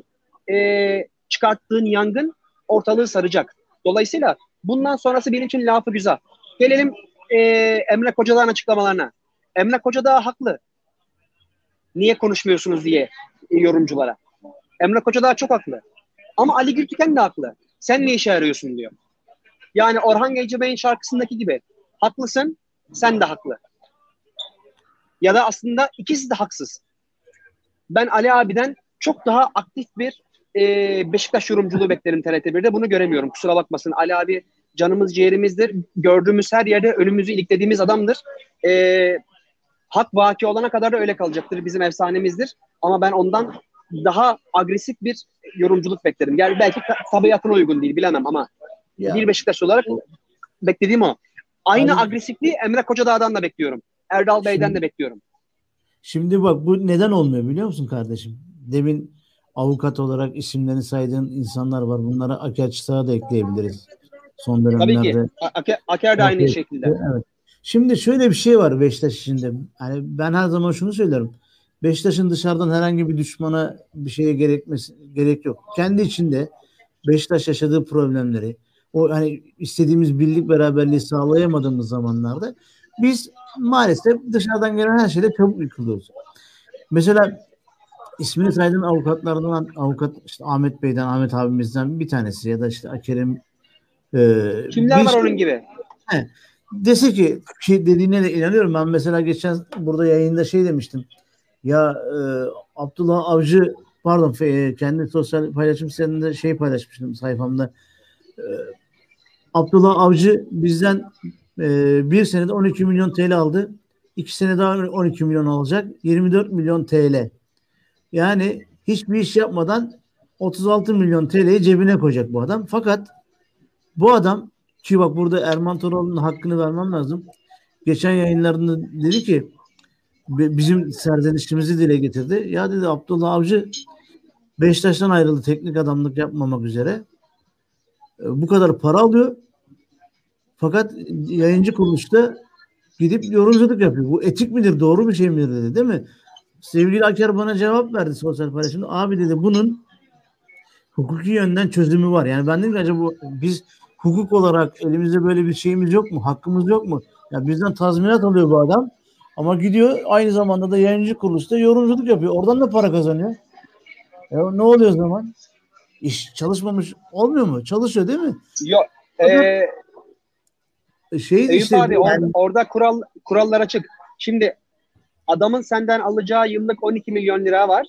e, çıkarttığın yangın ortalığı saracak. Dolayısıyla bundan sonrası benim için lafı güzel. Gelelim e, Emre Kocadağ'ın açıklamalarına. Emre Kocadağ haklı. Niye konuşmuyorsunuz diye yorumculara. Emre Kocadağ çok haklı. Ama Ali Gültüken de haklı. Sen ne işe yarıyorsun diyor. Yani Orhan Gencebay'ın şarkısındaki gibi haklısın, sen de haklı. Ya da aslında ikisi de haksız. Ben Ali abiden çok daha aktif bir e, Beşiktaş yorumculuğu beklerim TRT1'de. Bunu göremiyorum. Kusura bakmasın. Ali abi canımız ciğerimizdir. Gördüğümüz her yerde önümüzü iliklediğimiz adamdır. E, hak vaki olana kadar da öyle kalacaktır. Bizim efsanemizdir. Ama ben ondan daha agresif bir yorumculuk beklerim. Yani belki tabiatına uygun değil bilemem ama ya. bir Beşiktaş olarak beklediğim o. Aynı Abi, agresifliği Emre Kocadağ'dan da bekliyorum. Erdal Bey'den de bekliyorum. Şimdi bak bu neden olmuyor biliyor musun kardeşim? Demin avukat olarak isimlerini saydığın insanlar var. Bunlara Aker Çıtak'ı da ekleyebiliriz. Son dönemlerde. Tabii ki. Aker, Aker de aynı Aker, şekilde. Evet. Şimdi şöyle bir şey var Beşiktaş içinde. Hani ben her zaman şunu söylerim. Beşiktaş'ın dışarıdan herhangi bir düşmana bir şeye gerekmesi gerek yok. Kendi içinde Beşiktaş yaşadığı problemleri, o hani istediğimiz birlik beraberliği sağlayamadığımız zamanlarda biz maalesef dışarıdan gelen her şeyde çabuk yıkılıyoruz. Mesela ismini saydığın avukatlardan avukat işte Ahmet Bey'den Ahmet abimizden bir tanesi ya da işte Akerem e, Kimler var şey, onun gibi? He, dese ki ki dediğine de inanıyorum. Ben mesela geçen burada yayında şey demiştim. Ya e, Abdullah Avcı pardon e, kendi sosyal paylaşım sitesinde şey paylaşmıştım sayfamda. E, Abdullah Avcı bizden e, bir senede 12 milyon TL aldı. İki sene daha 12 milyon alacak. 24 milyon TL. Yani hiçbir iş yapmadan 36 milyon TL'yi cebine koyacak bu adam. Fakat bu adam ki bak burada Erman Toroğlu'nun hakkını vermem lazım. Geçen yayınlarında dedi ki bizim serzenişimizi dile getirdi. Ya dedi Abdullah Avcı Beşiktaş'tan ayrıldı teknik adamlık yapmamak üzere. E, bu kadar para alıyor. Fakat yayıncı kuruluşta gidip yorumculuk yapıyor. Bu etik midir, doğru bir şey midir dedi değil mi? Sevgili Aker bana cevap verdi sosyal paylaşımda. Abi dedi bunun hukuki yönden çözümü var. Yani ben dedim ki acaba biz hukuk olarak elimizde böyle bir şeyimiz yok mu? Hakkımız yok mu? Ya bizden tazminat alıyor bu adam. Ama gidiyor aynı zamanda da yayıncı kuruluşta yorumculuk yapıyor. Oradan da para kazanıyor. E, ne oluyor o zaman? İş çalışmamış olmuyor mu? Çalışıyor değil mi? Yok. Ee, şey Eyüp işte abi or- yani, orada kural kurallar açık. Şimdi adamın senden alacağı yıllık 12 milyon lira var.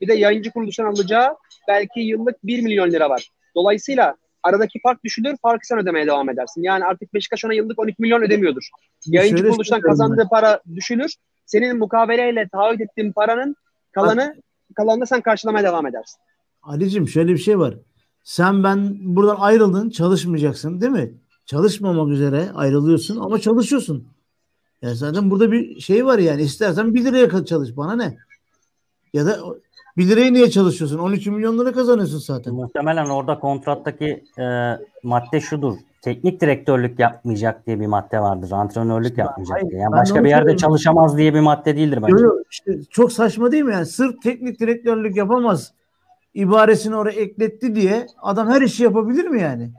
Bir de yayıncı kuruluştan alacağı belki yıllık 1 milyon lira var. Dolayısıyla aradaki fark düşülür, farkı sen ödemeye devam edersin. Yani artık Beşiktaş ona yıllık 12 milyon ödemiyordur. Yayıncı şöyle kuruluştan kazandığı para düşülür. Senin mukaveleyle taahhüt ettiğin paranın kalanı kalanını sen karşılamaya devam edersin. Ali'cim şöyle bir şey var. Sen ben buradan ayrıldın çalışmayacaksın değil mi? Çalışmamak üzere ayrılıyorsun ama çalışıyorsun. Ya zaten burada bir şey var yani istersen 1 liraya çalış bana ne? Ya da 1 liraya niye çalışıyorsun? 12 milyon lira kazanıyorsun zaten. Muhtemelen orada kontrattaki e, madde şudur. Teknik direktörlük yapmayacak diye bir madde vardır. Antrenörlük yapmayacak hayır, diye. Yani başka bir yerde çalışamaz diye bir madde değildir bence. Yo, yo, işte çok saçma değil mi yani? Sırf teknik direktörlük yapamaz ibaresini oraya ekletti diye adam her işi yapabilir mi yani?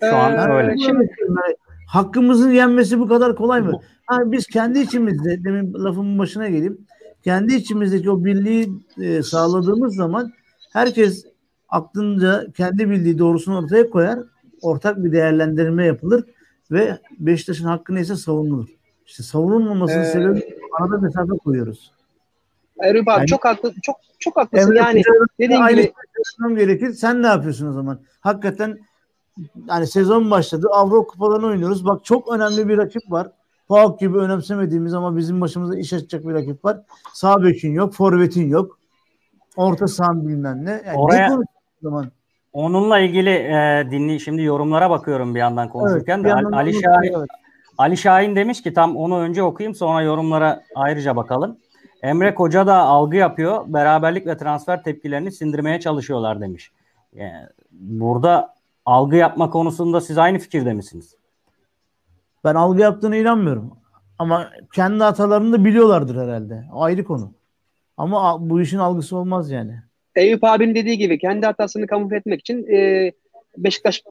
Şu an Ee, öyle. Şimdi Yani hakkımızın yenmesi bu kadar kolay mı? Ha, biz kendi içimizde demin lafımın başına geleyim. Kendi içimizdeki o birliği e, sağladığımız zaman herkes aklınca kendi bildiği doğrusunu ortaya koyar. Ortak bir değerlendirme yapılır ve Beşiktaş'ın hakkı neyse savunulur. İşte savunulmamasının Ee, sebebi arada mesafe koyuyoruz. Eyüp abi Yani- çok haklı çok çok haklısın. Emre yani dediğin gibi gerekir. Sen ne yapıyorsun o zaman? Hakikaten hani sezon başladı. Avrupa kupalarını oynuyoruz. Bak çok önemli bir rakip var. PAOK gibi önemsemediğimiz ama bizim başımıza iş açacak bir rakip var. Sağ bekin yok, forvetin yok. Orta sahan bilmem ne. Yani Oraya- ne zaman? Onunla ilgili e, dinli şimdi yorumlara bakıyorum bir yandan konuşurken bir de. yandan Ali onu- Şahin evet. Ali Şahin demiş ki tam onu önce okuyayım sonra yorumlara ayrıca bakalım. Emre Koca da algı yapıyor. Beraberlik ve transfer tepkilerini sindirmeye çalışıyorlar demiş. Yani burada algı yapma konusunda siz aynı fikirde misiniz? Ben algı yaptığına inanmıyorum. Ama kendi hatalarını da biliyorlardır herhalde. O ayrı konu. Ama bu işin algısı olmaz yani. Eyüp abinin dediği gibi kendi hatasını kamufle etmek için e, Beşiktaş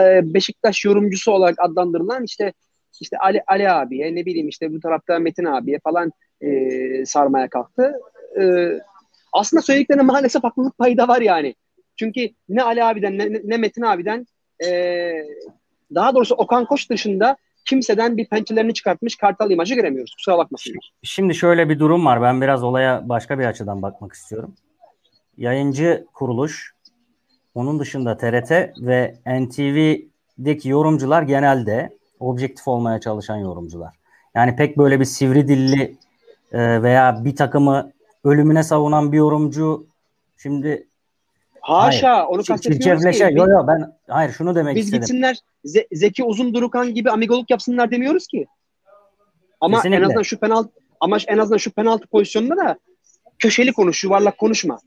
e, Beşiktaş yorumcusu olarak adlandırılan işte işte Ali Ali abiye ne bileyim işte bu tarafta Metin abiye falan e, sarmaya kalktı. E, aslında söylediklerine maalesef haklılık payı da var yani. Çünkü ne Ali abiden ne, ne Metin abiden e, daha doğrusu Okan Koç dışında kimseden bir pençelerini çıkartmış kartal imajı göremiyoruz. Kusura bakmasınlar. Şimdi şöyle bir durum var. Ben biraz olaya başka bir açıdan bakmak istiyorum. Yayıncı kuruluş, onun dışında TRT ve NTV'deki yorumcular genelde objektif olmaya çalışan yorumcular. Yani pek böyle bir sivri dilli e, veya bir takımı ölümüne savunan bir yorumcu şimdi Haşa onu çir- kastetmiyoruz ki. yo yo ben hayır şunu demek Biz istedim. gitsinler Ze- Zeki Uzun Durukan gibi amigoluk yapsınlar demiyoruz ki. Ama Kesinlikle. en azından şu penaltı ama en azından şu penaltı pozisyonunda da köşeli konuş, yuvarlak konuşma.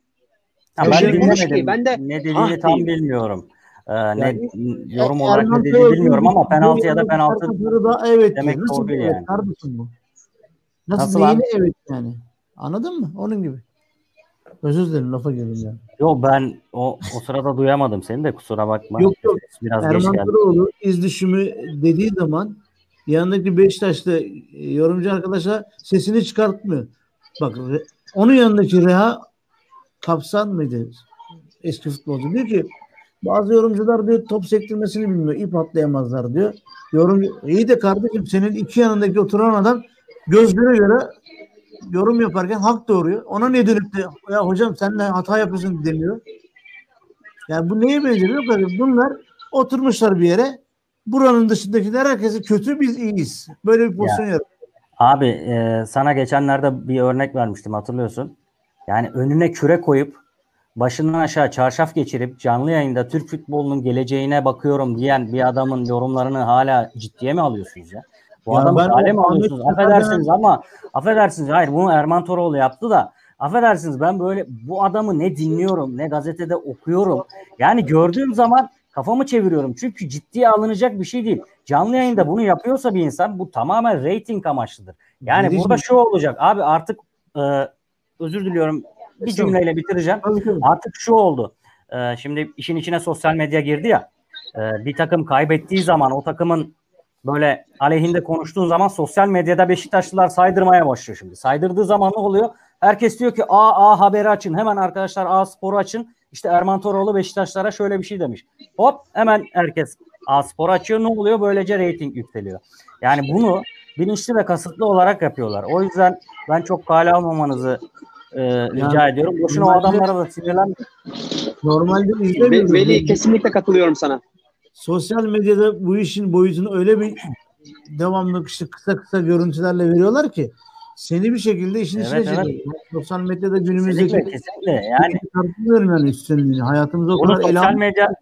Ha, Köşeli ben konuş ki ben de ne dediğini ah tam diyeyim. bilmiyorum. Ee, Yani- ne yorum olarak Erman ne dediğini bilmiyorum ama penaltı ya da penaltı da evet demek. Nasıl doğru evet yani. kardeşim bu? Nasıl, Nasıl neyine evet yani? Anladın mı? Onun gibi. Özür dilerim lafa girdim yani. Yo ben o o sırada duyamadım seni de kusura bakma. Yok, yok. Biraz Erman. Toroğlu iz düşümü dediği zaman yanındaki Beşiktaşlı e, yorumcu arkadaşa sesini çıkartmıyor. Bak onun yanındaki Reha Kapsan mıydı? Eski futbolcu diyor ki bazı yorumcular diyor top sektirmesini bilmiyor. ip atlayamazlar diyor. Yorum iyi de kardeşim senin iki yanındaki oturan adam gözlere göre yorum yaparken hak doğuruyor. Ona ne dönüp de ya hocam sen de hata yapıyorsun demiyor. Yani bu neye benziyor? musun? Bunlar oturmuşlar bir yere. Buranın dışındakiler herkese kötü biz iyiyiz. Böyle bir pozisyon yaratıyor. Abi e, sana geçenlerde bir örnek vermiştim hatırlıyorsun. Yani önüne küre koyup başından aşağı çarşaf geçirip canlı yayında Türk futbolunun geleceğine bakıyorum diyen bir adamın yorumlarını hala ciddiye mi alıyorsunuz ya? Bu ben mi o alıyorsunuz? Affedersiniz ama affedersiniz hayır bunu Erman Toroğlu yaptı da affedersiniz ben böyle bu adamı ne dinliyorum ne gazetede okuyorum. Yani gördüğüm zaman kafamı çeviriyorum. Çünkü ciddiye alınacak bir şey değil. Canlı yayında bunu yapıyorsa bir insan bu tamamen reyting amaçlıdır. Yani Değil burada şu olacak. Abi artık e, özür diliyorum bir cümleyle bitireceğim. Artık şu oldu. E, şimdi işin içine sosyal medya girdi ya. E, bir takım kaybettiği zaman o takımın böyle aleyhinde konuştuğun zaman sosyal medyada Beşiktaşlılar saydırmaya başlıyor şimdi. Saydırdığı zaman ne oluyor? Herkes diyor ki A A haberi açın. Hemen arkadaşlar A Spor'u açın. İşte Erman Toroğlu Beşiktaşlara şöyle bir şey demiş. Hop hemen herkes A Spor açıyor. Ne oluyor? Böylece reyting yükseliyor. Yani bunu bilinçli ve kasıtlı olarak yapıyorlar. O yüzden ben çok kale almamanızı e, rica yani, ediyorum. Boşuna o adamlara da sinirlen. Normalde izlemiyoruz. Veli kesinlikle katılıyorum sana. Sosyal medyada bu işin boyutunu öyle bir devamlı işte kısa kısa görüntülerle veriyorlar ki seni bir şekilde işin evet, içine evet. çekiyor. Sosyal medyada günümüzdeki kesinlikle, kesinlikle. yani tartışmıyorum yani üstünlüğünü. Hayatımızda o bunu kadar sosyal medya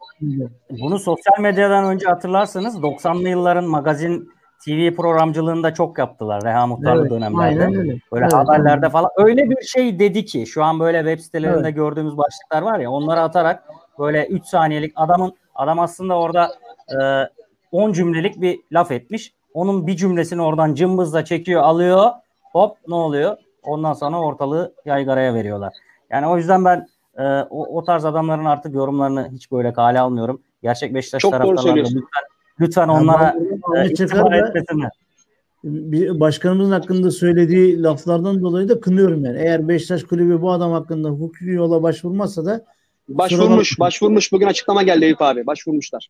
bunu sosyal medyadan önce hatırlarsanız 90'lı yılların magazin TV programcılığında çok yaptılar Reha Muhtarlı evet, dönemlerde. Öyle. Böyle evet, haberlerde evet. falan. Öyle bir şey dedi ki şu an böyle web sitelerinde evet. gördüğümüz başlıklar var ya onları atarak böyle 3 saniyelik adamın adam aslında orada e, 10 cümlelik bir laf etmiş. Onun bir cümlesini oradan cımbızla çekiyor, alıyor. Hop ne oluyor? Ondan sonra ortalığı yaygaraya veriyorlar. Yani o yüzden ben e, o, o tarz adamların artık yorumlarını hiç böyle kale almıyorum. Gerçek Beşiktaş taraftarları lütfen, lütfen yani onlara e, itibar etmesinler. Bir başkanımızın hakkında söylediği laflardan dolayı da kınıyorum yani. Eğer Beşiktaş kulübü bu adam hakkında hukuki yola başvurmazsa da Başvurmuş, başvurmuş. Bugün açıklama geldi Eyüp abi. Başvurmuşlar.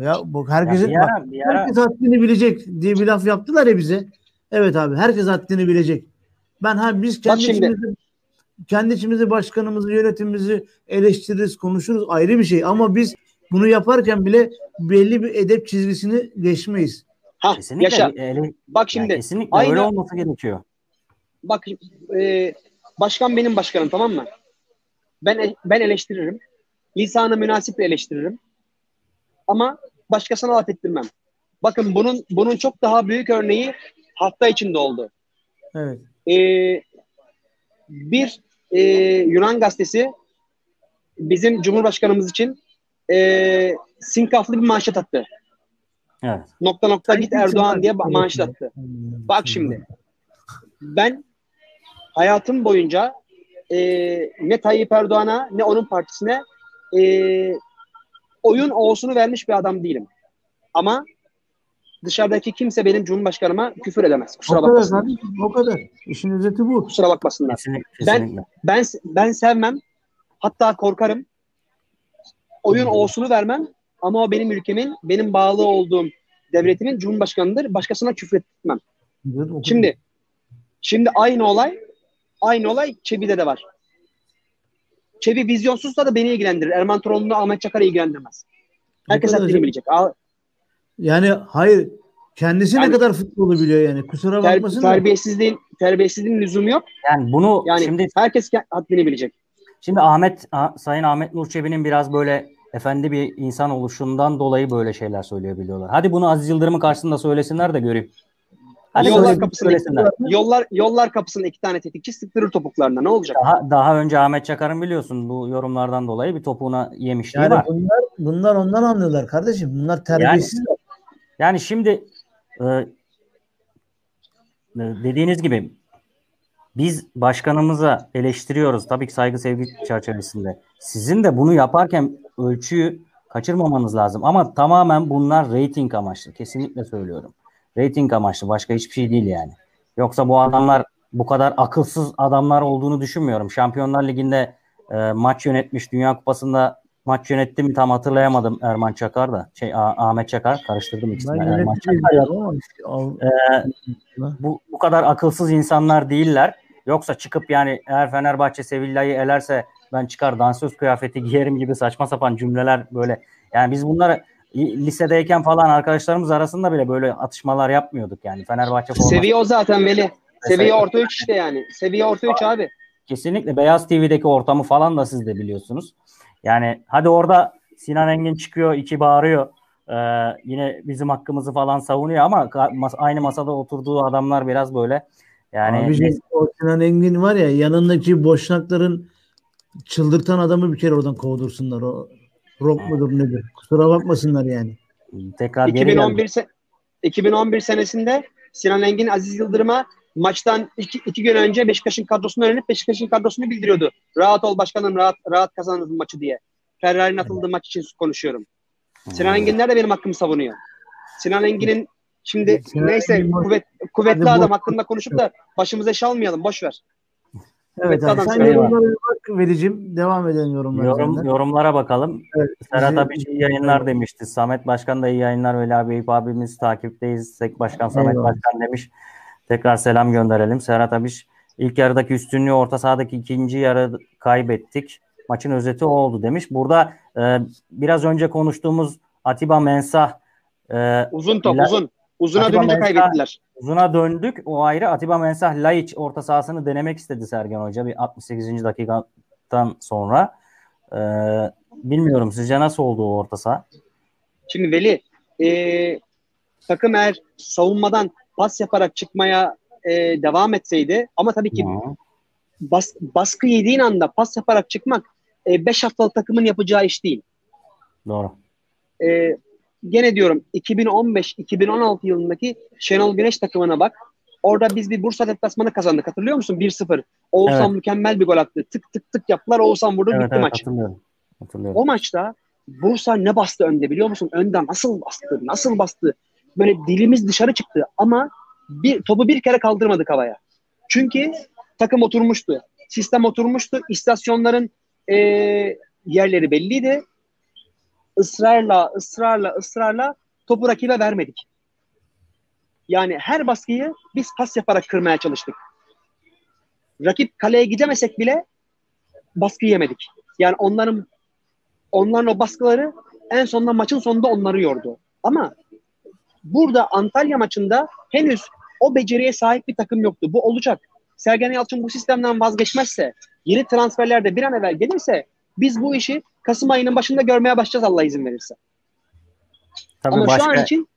Ya bu herkesin ya bak, ara... herkes haddini bilecek diye bir laf yaptılar ya bize. Evet abi herkes haddini bilecek. Ben ha biz kendi içimizde kendi içimizde başkanımızı, yönetimimizi eleştiririz, konuşuruz ayrı bir şey ama biz bunu yaparken bile belli bir edep çizgisini geçmeyiz. Ha, kesinlikle yaşa. Ele, bak şimdi. Yani kesinlikle aynı, öyle olması gerekiyor. Bak e, başkan benim başkanım tamam mı? Ben ben eleştiririm. Lisanı münasip eleştiririm. Ama başkasına laf ettirmem. Bakın bunun bunun çok daha büyük örneği hafta içinde oldu. Evet. Ee, bir e, Yunan gazetesi bizim Cumhurbaşkanımız için e, sinkaflı bir manşet attı. Evet. Nokta nokta git Erdoğan diye manşet attı. Bak şimdi. Ben hayatım boyunca e, ne Tayyip Erdoğan'a ne onun partisine e, oyun olsunu vermiş bir adam değilim. Ama dışarıdaki kimse benim Cumhurbaşkanıma küfür edemez. Kusura o bakmasınlar. Kadar, o kadar. İşin özeti bu. Kusura bakmasınlar. Kesinlikle, kesinlikle. Ben, ben, ben sevmem. Hatta korkarım. Oyun olsunu vermem. Ama o benim ülkemin, benim bağlı olduğum devletimin Cumhurbaşkanıdır. Başkasına küfür etmem. Evet, şimdi şimdi aynı olay aynı olay Çebi'de de var. Çebi vizyonsuzsa da beni ilgilendirir. Erman Toroğlu'nu Ahmet Çakar'ı ilgilendirmez. Herkes haddini bilecek. Yani hayır kendisi yani, ne kadar futbolu biliyor yani. Kusura ter, bakmasın. Terbiyesizliğin, terbiyesizliğin lüzumu yok. Yani bunu yani şimdi herkes haddini bilecek. Şimdi Ahmet Sayın Ahmet Nur Çebi'nin biraz böyle efendi bir insan oluşundan dolayı böyle şeyler söyleyebiliyorlar. Hadi bunu Aziz Yıldırım'ın karşısında söylesinler de göreyim. Hadi yollar kapısında yollar yollar kapısında iki tane tetikçi sıktırır topuklarına ne olacak? Daha, daha önce Ahmet Çakar'ın biliyorsun bu yorumlardan dolayı bir topuğuna yemişliği yani var. Bunlar, bunlar ondan anlıyorlar kardeşim. Bunlar terbiyesiz. Yani, yani şimdi e, e, dediğiniz gibi biz başkanımıza eleştiriyoruz tabii ki saygı sevgi çerçevesinde. Sizin de bunu yaparken ölçüyü kaçırmamanız lazım ama tamamen bunlar reyting amaçlı. Kesinlikle söylüyorum. Rating amaçlı başka hiçbir şey değil yani. Yoksa bu adamlar bu kadar akılsız adamlar olduğunu düşünmüyorum. Şampiyonlar Ligi'nde e, maç yönetmiş, Dünya Kupası'nda maç yönetti mi tam hatırlayamadım Erman Çakar da. Şey Ahmet Çakar karıştırdım ikisini. Erman Çakar. Ee, bu, bu kadar akılsız insanlar değiller. Yoksa çıkıp yani eğer Fenerbahçe Sevilla'yı elerse ben çıkar dansöz kıyafeti giyerim gibi saçma sapan cümleler böyle. Yani biz bunları lisedeyken falan arkadaşlarımız arasında bile böyle atışmalar yapmıyorduk yani. Fenerbahçe forması. Seviye o zaten Veli. Seviye orta 3 işte yani. Seviye orta 3 abi. Kesinlikle Beyaz TV'deki ortamı falan da siz de biliyorsunuz. Yani hadi orada Sinan Engin çıkıyor, iki bağırıyor. Ee, yine bizim hakkımızı falan savunuyor ama aynı masada oturduğu adamlar biraz böyle yani Abi, o Sinan Engin var ya yanındaki boşnakların çıldırtan adamı bir kere oradan kovdursunlar o Rock mudur nedir? Kusura bakmasınlar yani. Tekrar 2011 se 2011 senesinde Sinan Engin Aziz Yıldırım'a maçtan iki, iki gün önce Beşiktaş'ın kadrosunu öğrenip Beşiktaş'ın kadrosunu bildiriyordu. Rahat ol başkanım rahat rahat kazanırız maçı diye. Ferrari'nin atıldığı maç için konuşuyorum. Sinan Enginler de benim hakkımı savunuyor. Sinan Engin'in şimdi Sinan neyse Engin kuvvet, kuvvetli Hadi adam bu... hakkında konuşup da başımıza iş almayalım. Boş ver. Evet abi, sen yorumlara bak Velicim. Devam edelim yorumlara. Yorum, yorumlara bakalım. Evet, Serhat abi iyi yayınlar demişti. Samet Başkan da iyi yayınlar. Veli abi Eyüp abimiz takipteyiz. Sek Başkan Samet Eyvallah. Başkan demiş. Tekrar selam gönderelim. Serhat Abiş ilk yarıdaki üstünlüğü orta sahadaki ikinci yarı kaybettik. Maçın özeti o oldu demiş. Burada e, biraz önce konuştuğumuz Atiba Mensah e, uzun top ila, uzun. Uzuna Atiba dönünce Mensah, kaybettiler. Uzuna döndük. O ayrı. Atiba Mensah Laiç orta sahasını denemek istedi Sergen Hoca bir 68. dakikadan sonra. E, bilmiyorum sizce nasıl oldu o orta saha? Şimdi Veli e, takım eğer savunmadan pas yaparak çıkmaya e, devam etseydi ama tabii ki bas, baskı yediğin anda pas yaparak çıkmak 5 e, haftalık takımın yapacağı iş değil. Doğru. E, gene diyorum 2015-2016 yılındaki Şenol Güneş takımına bak. Orada biz bir Bursa deplasmanı kazandık. Hatırlıyor musun? 1-0. Oğuzhan evet. mükemmel bir gol attı. Tık tık tık yaptılar. Oğuzhan vurdu evet, bitti evet, maç. Hatırlıyorum. hatırlıyorum. O maçta Bursa ne bastı önde biliyor musun? Önden nasıl bastı? Nasıl bastı? Böyle dilimiz dışarı çıktı ama bir topu bir kere kaldırmadık havaya. Çünkü takım oturmuştu. Sistem oturmuştu. İstasyonların e, yerleri belliydi. Israrla, ısrarla, ısrarla topu rakibe vermedik. Yani her baskıyı biz pas yaparak kırmaya çalıştık. Rakip kaleye gidemesek bile baskı yemedik. Yani onların onların o baskıları en sonunda maçın sonunda onları yordu. Ama burada Antalya maçında henüz o beceriye sahip bir takım yoktu. Bu olacak. Sergen Yalçın bu sistemden vazgeçmezse, yeni transferlerde bir an evvel gelirse biz bu işi Kasım ayının başında görmeye başlayacağız Allah izin verirse. Tabii Ama başka... şu an için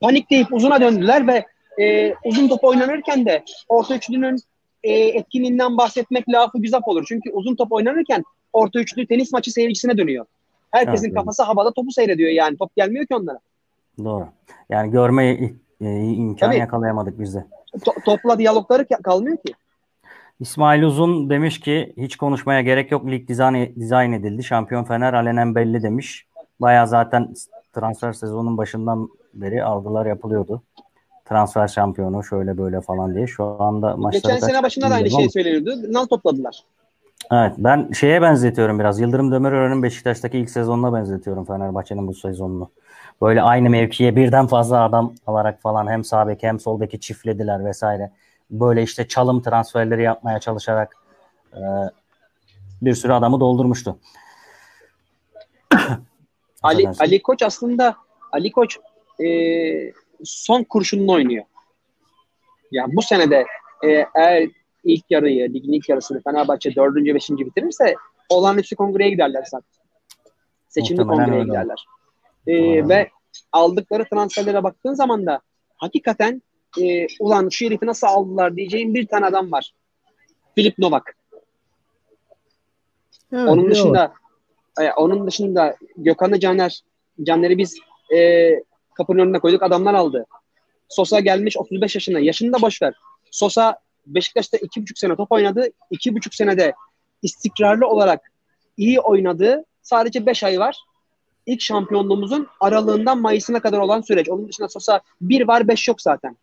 panikleyip uzuna döndüler ve e, uzun top oynanırken de orta üçlünün e, etkinliğinden bahsetmek lafı güzel olur. Çünkü uzun top oynanırken orta üçlü tenis maçı seyircisine dönüyor. Herkesin evet, kafası havada topu seyrediyor yani. Top gelmiyor ki onlara. Doğru. Yani görme e, imkan Tabii. yakalayamadık biz de. To- topla diyalogları kalmıyor ki. İsmail Uzun demiş ki hiç konuşmaya gerek yok. Lig dizayn, dizayn edildi. Şampiyon Fener alenen belli demiş. Baya zaten transfer sezonun başından beri algılar yapılıyordu. Transfer şampiyonu şöyle böyle falan diye. Şu anda maçları Geçen sene başında da aynı şey söyleniyordu. Nal topladılar. Evet ben şeye benzetiyorum biraz. Yıldırım Demirören'in Beşiktaş'taki ilk sezonuna benzetiyorum Fenerbahçe'nin bu sezonunu. Böyle aynı mevkiye birden fazla adam alarak falan hem sağ bek hem sol beki çiftlediler vesaire. Böyle işte çalım transferleri yapmaya çalışarak e, bir sürü adamı doldurmuştu. Ali Ali Koç aslında Ali Koç e, son kurşununu oynuyor. Yani bu senede e, eğer ilk yarıyı, ligin ilk yarısını Fenerbahçe dördüncü, beşinci bitirirse olağanüstü kongreye giderler zaten. Seçimli Muhtemelen kongreye öyle. giderler. E, ve aldıkları transferlere baktığın zaman da hakikaten e, ulan şu herifi nasıl aldılar diyeceğim bir tane adam var. Filip Novak. Evet, onun dışında e, onun dışında Gökhan'ı Caner Caner'i biz e, kapının önüne koyduk adamlar aldı. Sosa gelmiş 35 yaşında. Yaşını da boş ver. Sosa Beşiktaş'ta iki buçuk sene top oynadı. iki buçuk senede istikrarlı olarak iyi oynadığı sadece beş ay var ilk şampiyonluğumuzun aralığından Mayıs'ına kadar olan süreç. Onun dışında Sosa bir var beş yok zaten.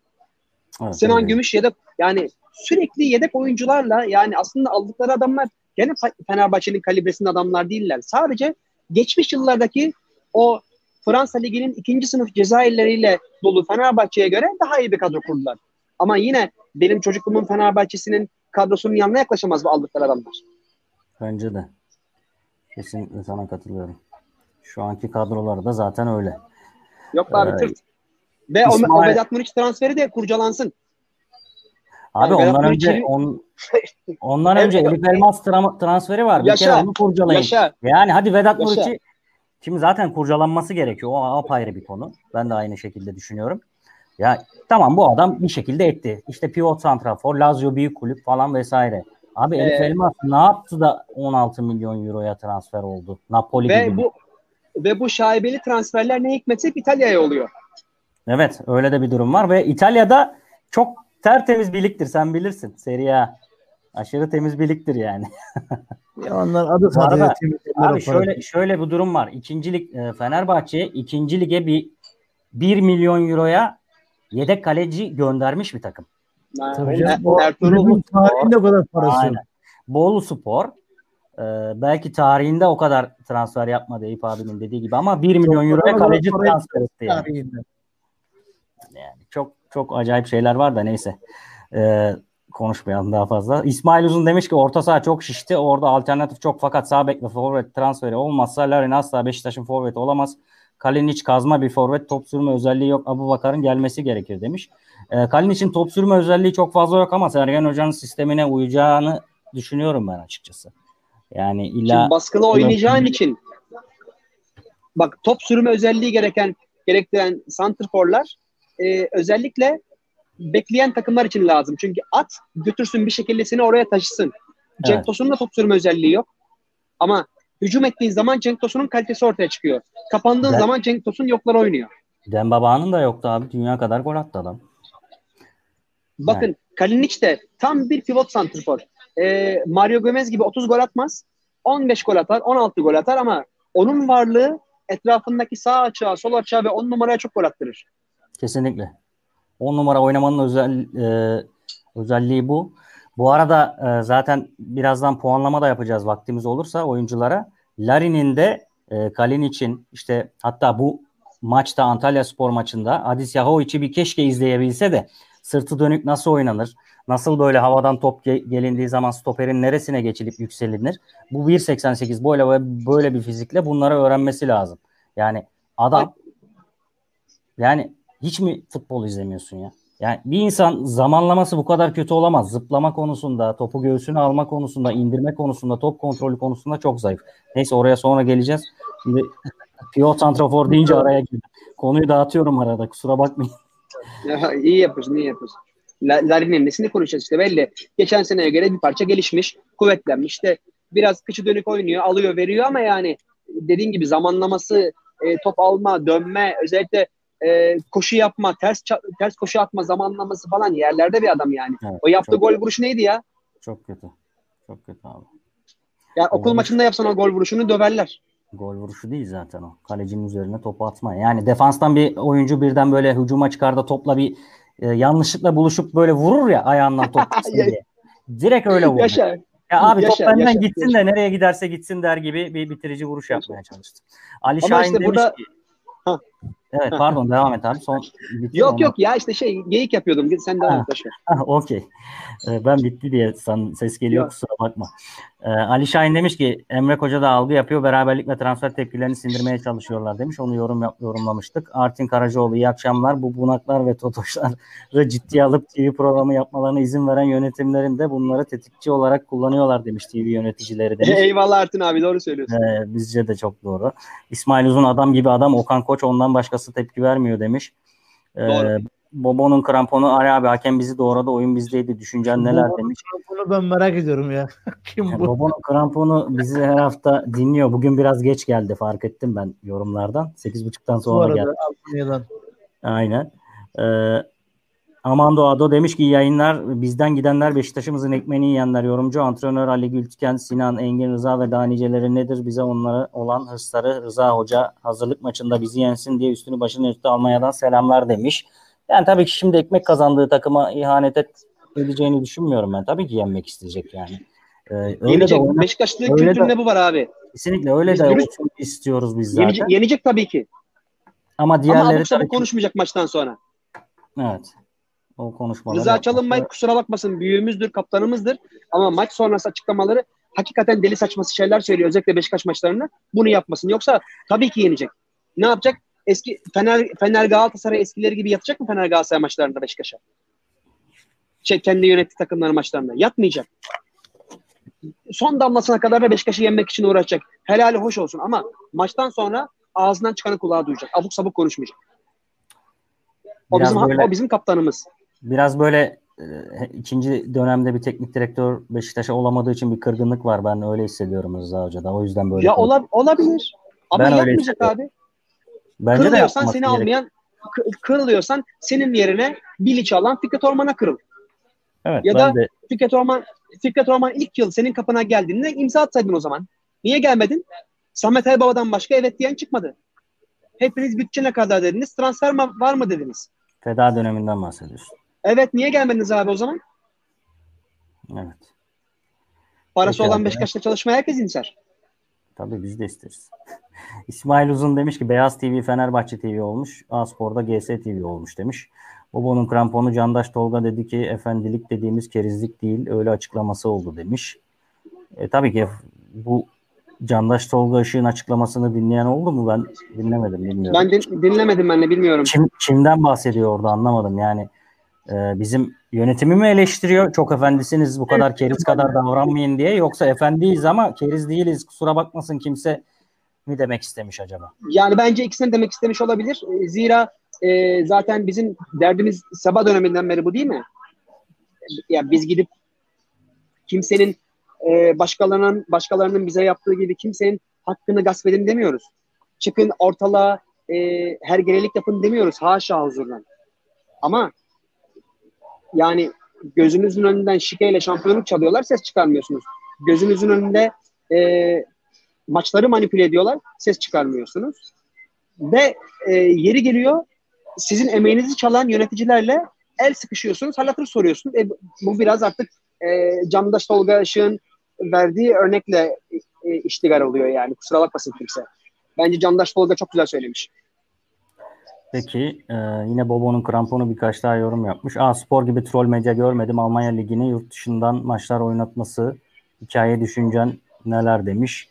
Evet, Sinan evet. Gümüş yedek yani sürekli yedek oyuncularla yani aslında aldıkları adamlar gene Fenerbahçe'nin kalibresinde adamlar değiller. Sadece geçmiş yıllardaki o Fransa Ligi'nin ikinci sınıf Cezayirleriyle dolu Fenerbahçe'ye göre daha iyi bir kadro kurdular. Ama yine benim çocukluğumun Fenerbahçe'sinin kadrosunun yanına yaklaşamaz bu aldıkları adamlar. Bence de. Kesinlikle sana katılıyorum. Şu anki kadroları da zaten öyle. Yok abi ee, tırt. Ve İsmail... o, o Vedat Muriç transferi de kurcalansın. Abi yani ondan önce Muriç'in... on, ondan önce Elif Elmas tra- transferi var. Bir yaşa, kere onu kurcalayın. Yaşa. Yani hadi Vedat Muriç'i şimdi zaten kurcalanması gerekiyor. O apayrı bir konu. Ben de aynı şekilde düşünüyorum. Ya tamam bu adam bir şekilde etti. İşte pivot santrafor, Lazio büyük kulüp falan vesaire. Abi Elif ee, Elmas ne yaptı da 16 milyon euroya transfer oldu? Napoli ve gibi. Bu, ve bu şaibeli transferler ne hikmetse İtalya'ya oluyor. Evet öyle de bir durum var ve İtalya'da çok tertemiz birliktir sen bilirsin Serie A. Aşırı temiz birliktir yani. ya onlar adı sadece temiz. Abi şöyle şöyle bir durum var. İkinci lig e, Fenerbahçe ikinci lige bir 1 milyon euroya yedek kaleci göndermiş bir takım. Tabii canım. O, Ertuğrul tarihinde o kadar parası. Aynen. Bolu Spor e, belki tarihinde o kadar transfer yapmadı Eyüp abinin dediği gibi ama 1 milyon euroya kaleci transfer etti yani. Tarihinde. Çok acayip şeyler var da neyse. E, konuşmayalım daha fazla. İsmail Uzun demiş ki orta saha çok şişti. Orada alternatif çok fakat sağ bek ve forvet transferi olmazsa Larin asla Beşiktaş'ın forveti olamaz. Kalinic kazma bir forvet top sürme özelliği yok. Abu Bakar'ın gelmesi gerekir demiş. E, Kalinic'in top sürme özelliği çok fazla yok ama Sergen Hoca'nın sistemine uyacağını düşünüyorum ben açıkçası. Yani illa Şimdi baskılı oynayacağın için bak top sürme özelliği gereken gerektiren santrforlar e, özellikle bekleyen takımlar için lazım. Çünkü at götürsün bir şekilde seni oraya taşısın. Cenk evet. Tosun'un da top sürme özelliği yok. Ama hücum ettiğin zaman Cenk Tosun'un kalitesi ortaya çıkıyor. Kapandığın ben, zaman Cenk Tosun yoklar oynuyor. Dembaba'nın da yoktu abi. Dünya kadar gol attı adam. Bakın yani. Kalinic de tam bir pivot santrfor. Ee, Mario Gomez gibi 30 gol atmaz. 15 gol atar, 16 gol atar ama onun varlığı etrafındaki sağ açığa, sol açığa ve 10 numaraya çok gol attırır. Kesinlikle. 10 numara oynamanın özel e, özelliği bu. Bu arada e, zaten birazdan puanlama da yapacağız vaktimiz olursa oyunculara. Larin'in de e, Kalinic'in işte hatta bu maçta Antalya Spor maçında Adis Yahovic'i bir keşke izleyebilse de sırtı dönük nasıl oynanır? Nasıl böyle havadan top ge- gelindiği zaman stoperin neresine geçilip yükselilir? Bu 1.88 boyla böyle bir fizikle bunları öğrenmesi lazım. Yani adam yani hiç mi futbol izlemiyorsun ya? Yani bir insan zamanlaması bu kadar kötü olamaz. Zıplama konusunda, topu göğsüne alma konusunda, indirme konusunda, top kontrolü konusunda çok zayıf. Neyse oraya sonra geleceğiz. Şimdi Pio Santrafor deyince araya girdim. Konuyu dağıtıyorum arada kusura bakmayın. Ya, iyi yapıyorsun, iyi yapıyorsun. Larin'in nesini konuşacağız işte belli. Geçen seneye göre bir parça gelişmiş, kuvvetlenmiş. İşte biraz kıçı dönük oynuyor, alıyor, veriyor ama yani dediğin gibi zamanlaması, e, top alma, dönme, özellikle e, koşu yapma, ters ters koşu atma zamanlaması falan yerlerde bir adam yani. Evet, o yaptığı gol vuruşu neydi ya? Çok kötü. Çok kötü abi. Ya okul maçında yapsan o gol vuruşunu döverler. Gol vuruşu değil zaten o. Kalecinin üzerine topu atma. Yani defanstan bir oyuncu birden böyle hücuma çıkar da topla bir e, yanlışlıkla buluşup böyle vurur ya ayağından top diye. Direkt öyle vurur. Yaşa. Ya abi yaşa, top benden yaşa, gitsin yaşa. de nereye giderse gitsin der gibi bir bitirici vuruş yapmaya çalıştı. Ali Ama Şahin işte demiş burada... ki Evet pardon devam et abi. Son yok ama. yok ya işte şey geyik yapıyordum. Sen devam et. Okey. Ee, ben bitti diye san, ses geliyor yok. kusura bakma. Ee, Ali Şahin demiş ki Emre Koca da algı yapıyor. Beraberlik ve transfer tepkilerini sindirmeye çalışıyorlar demiş. Onu yorum yorumlamıştık. Artin Karacaoğlu iyi akşamlar. Bu bunaklar ve totoşları ciddiye alıp TV programı yapmalarına izin veren yönetimlerin de bunları tetikçi olarak kullanıyorlar demiş TV yöneticileri demiş. Eyvallah Artin abi doğru söylüyorsun. Ee, bizce de çok doğru. İsmail Uzun adam gibi adam Okan Koç ondan başkası tepki vermiyor demiş. Ee, doğru. Bobo'nun kramponu Ari abi hakem bizi doğradı oyun bizdeydi düşüncen neler Bobo'nun demiş. Kramponu ben merak ediyorum ya. Kim bu? Bobo'nun kramponu bizi her hafta dinliyor. Bugün biraz geç geldi fark ettim ben yorumlardan. 8.30'dan sonra geldi. Almanya'dan. Aynen. Ee, Amando Ado demiş ki yayınlar bizden gidenler Beşiktaş'ımızın ekmeğini yiyenler yorumcu antrenör Ali Gültüken, Sinan, Engin Rıza ve daha niceleri nedir bize onlara olan hırsları Rıza Hoca hazırlık maçında bizi yensin diye üstünü başını üstü Almanya'dan selamlar demiş. Yani tabii ki şimdi ekmek kazandığı takıma ihanet et, edeceğini düşünmüyorum ben. Tabii ki yenmek isteyecek yani. Ee, öyle yenecek. de oyna, Beşiktaşlı kültüründe bu var abi. Kesinlikle öyle biz de dürüst, istiyoruz biz zaten. Yenecek, yenecek tabii ki. Ama diğerleri Ama tabii konuşmayacak maçtan sonra. Evet. O konuşmalar. Rıza Çalınbay kusura bakmasın büyüğümüzdür, kaptanımızdır. Ama maç sonrası açıklamaları hakikaten deli saçması şeyler söylüyor. Özellikle Beşiktaş maçlarında. Bunu yapmasın. Yoksa tabii ki yenecek. Ne yapacak? Eski Fener, Fener Galatasaray eskileri gibi yatacak mı Fener Galatasaray maçlarında Beşiktaş'a? Şey, kendi yönettiği takımların maçlarında. Yatmayacak. Son damlasına kadar da Beşiktaş'ı yenmek için uğraşacak. Helali hoş olsun ama maçtan sonra ağzından çıkanı kulağa duyacak. Abuk sabuk konuşmayacak. O bizim böyle, o bizim kaptanımız. Biraz böyle e, ikinci dönemde bir teknik direktör Beşiktaş'a olamadığı için bir kırgınlık var. Ben öyle hissediyorum Rıza Hoca'da. O yüzden böyle. Ya ola, olabilir. Ama ben yapmayacak abi. Bence Kırılıyorsan seni gerek. almayan kırılıyorsan senin yerine Bilic alan Fikret Orman'a kırıl. Evet, ya da de... Fikret Orman Fikret Orman ilk yıl senin kapına geldiğinde imza atsaydın o zaman. Niye gelmedin? Samet Aybaba'dan başka evet diyen çıkmadı. Hepiniz bütçe ne kadar dediniz? Transfer var mı dediniz? Feda döneminden bahsediyorsun. Evet niye gelmediniz abi o zaman? Evet. Parası Peki olan Beşiktaş'ta çalışmaya herkes inser. Tabii biz de isteriz. İsmail Uzun demiş ki Beyaz TV Fenerbahçe TV olmuş. A-Spor'da GS TV olmuş demiş. Bobo'nun kramponu Candaş Tolga dedi ki efendilik dediğimiz kerizlik değil öyle açıklaması oldu demiş. E, tabii ki bu Candaş Tolga Işık'ın açıklamasını dinleyen oldu mu? Ben dinlemedim bilmiyorum. Ben din, dinlemedim ben de bilmiyorum. Kim, kimden bahsediyor orada anlamadım. Yani e, bizim yönetimi mi eleştiriyor? Çok efendisiniz bu kadar keriz kadar davranmayın diye. Yoksa efendiyiz ama keriz değiliz kusura bakmasın kimse mi demek istemiş acaba? Yani bence ikisini demek istemiş olabilir. E, zira e, zaten bizim derdimiz sabah döneminden beri bu değil mi? Ya biz gidip kimsenin e, başkalarının başkalarının bize yaptığı gibi kimsenin hakkını gasp edin demiyoruz. Çıkın ortalığa e, her gerelik yapın demiyoruz. Haşa huzurdan. Ama yani gözünüzün önünden şikeyle şampiyonluk çalıyorlar ses çıkarmıyorsunuz. Gözünüzün önünde e, maçları manipüle ediyorlar ses çıkarmıyorsunuz. Ve e, yeri geliyor sizin emeğinizi çalan yöneticilerle el sıkışıyorsunuz, halatır soruyorsunuz. E, bu biraz artık e, Candaş Tolga Işık'ın verdiği örnekle e, iştigal oluyor yani. Kusura bakmasın kimse. Bence Candaş Tolga çok güzel söylemiş. Peki e, yine Bobo'nun kramponu birkaç daha yorum yapmış. Aa spor gibi troll medya görmedim. Almanya Ligi'ni yurt dışından maçlar oynatması hikaye düşüncen neler demiş.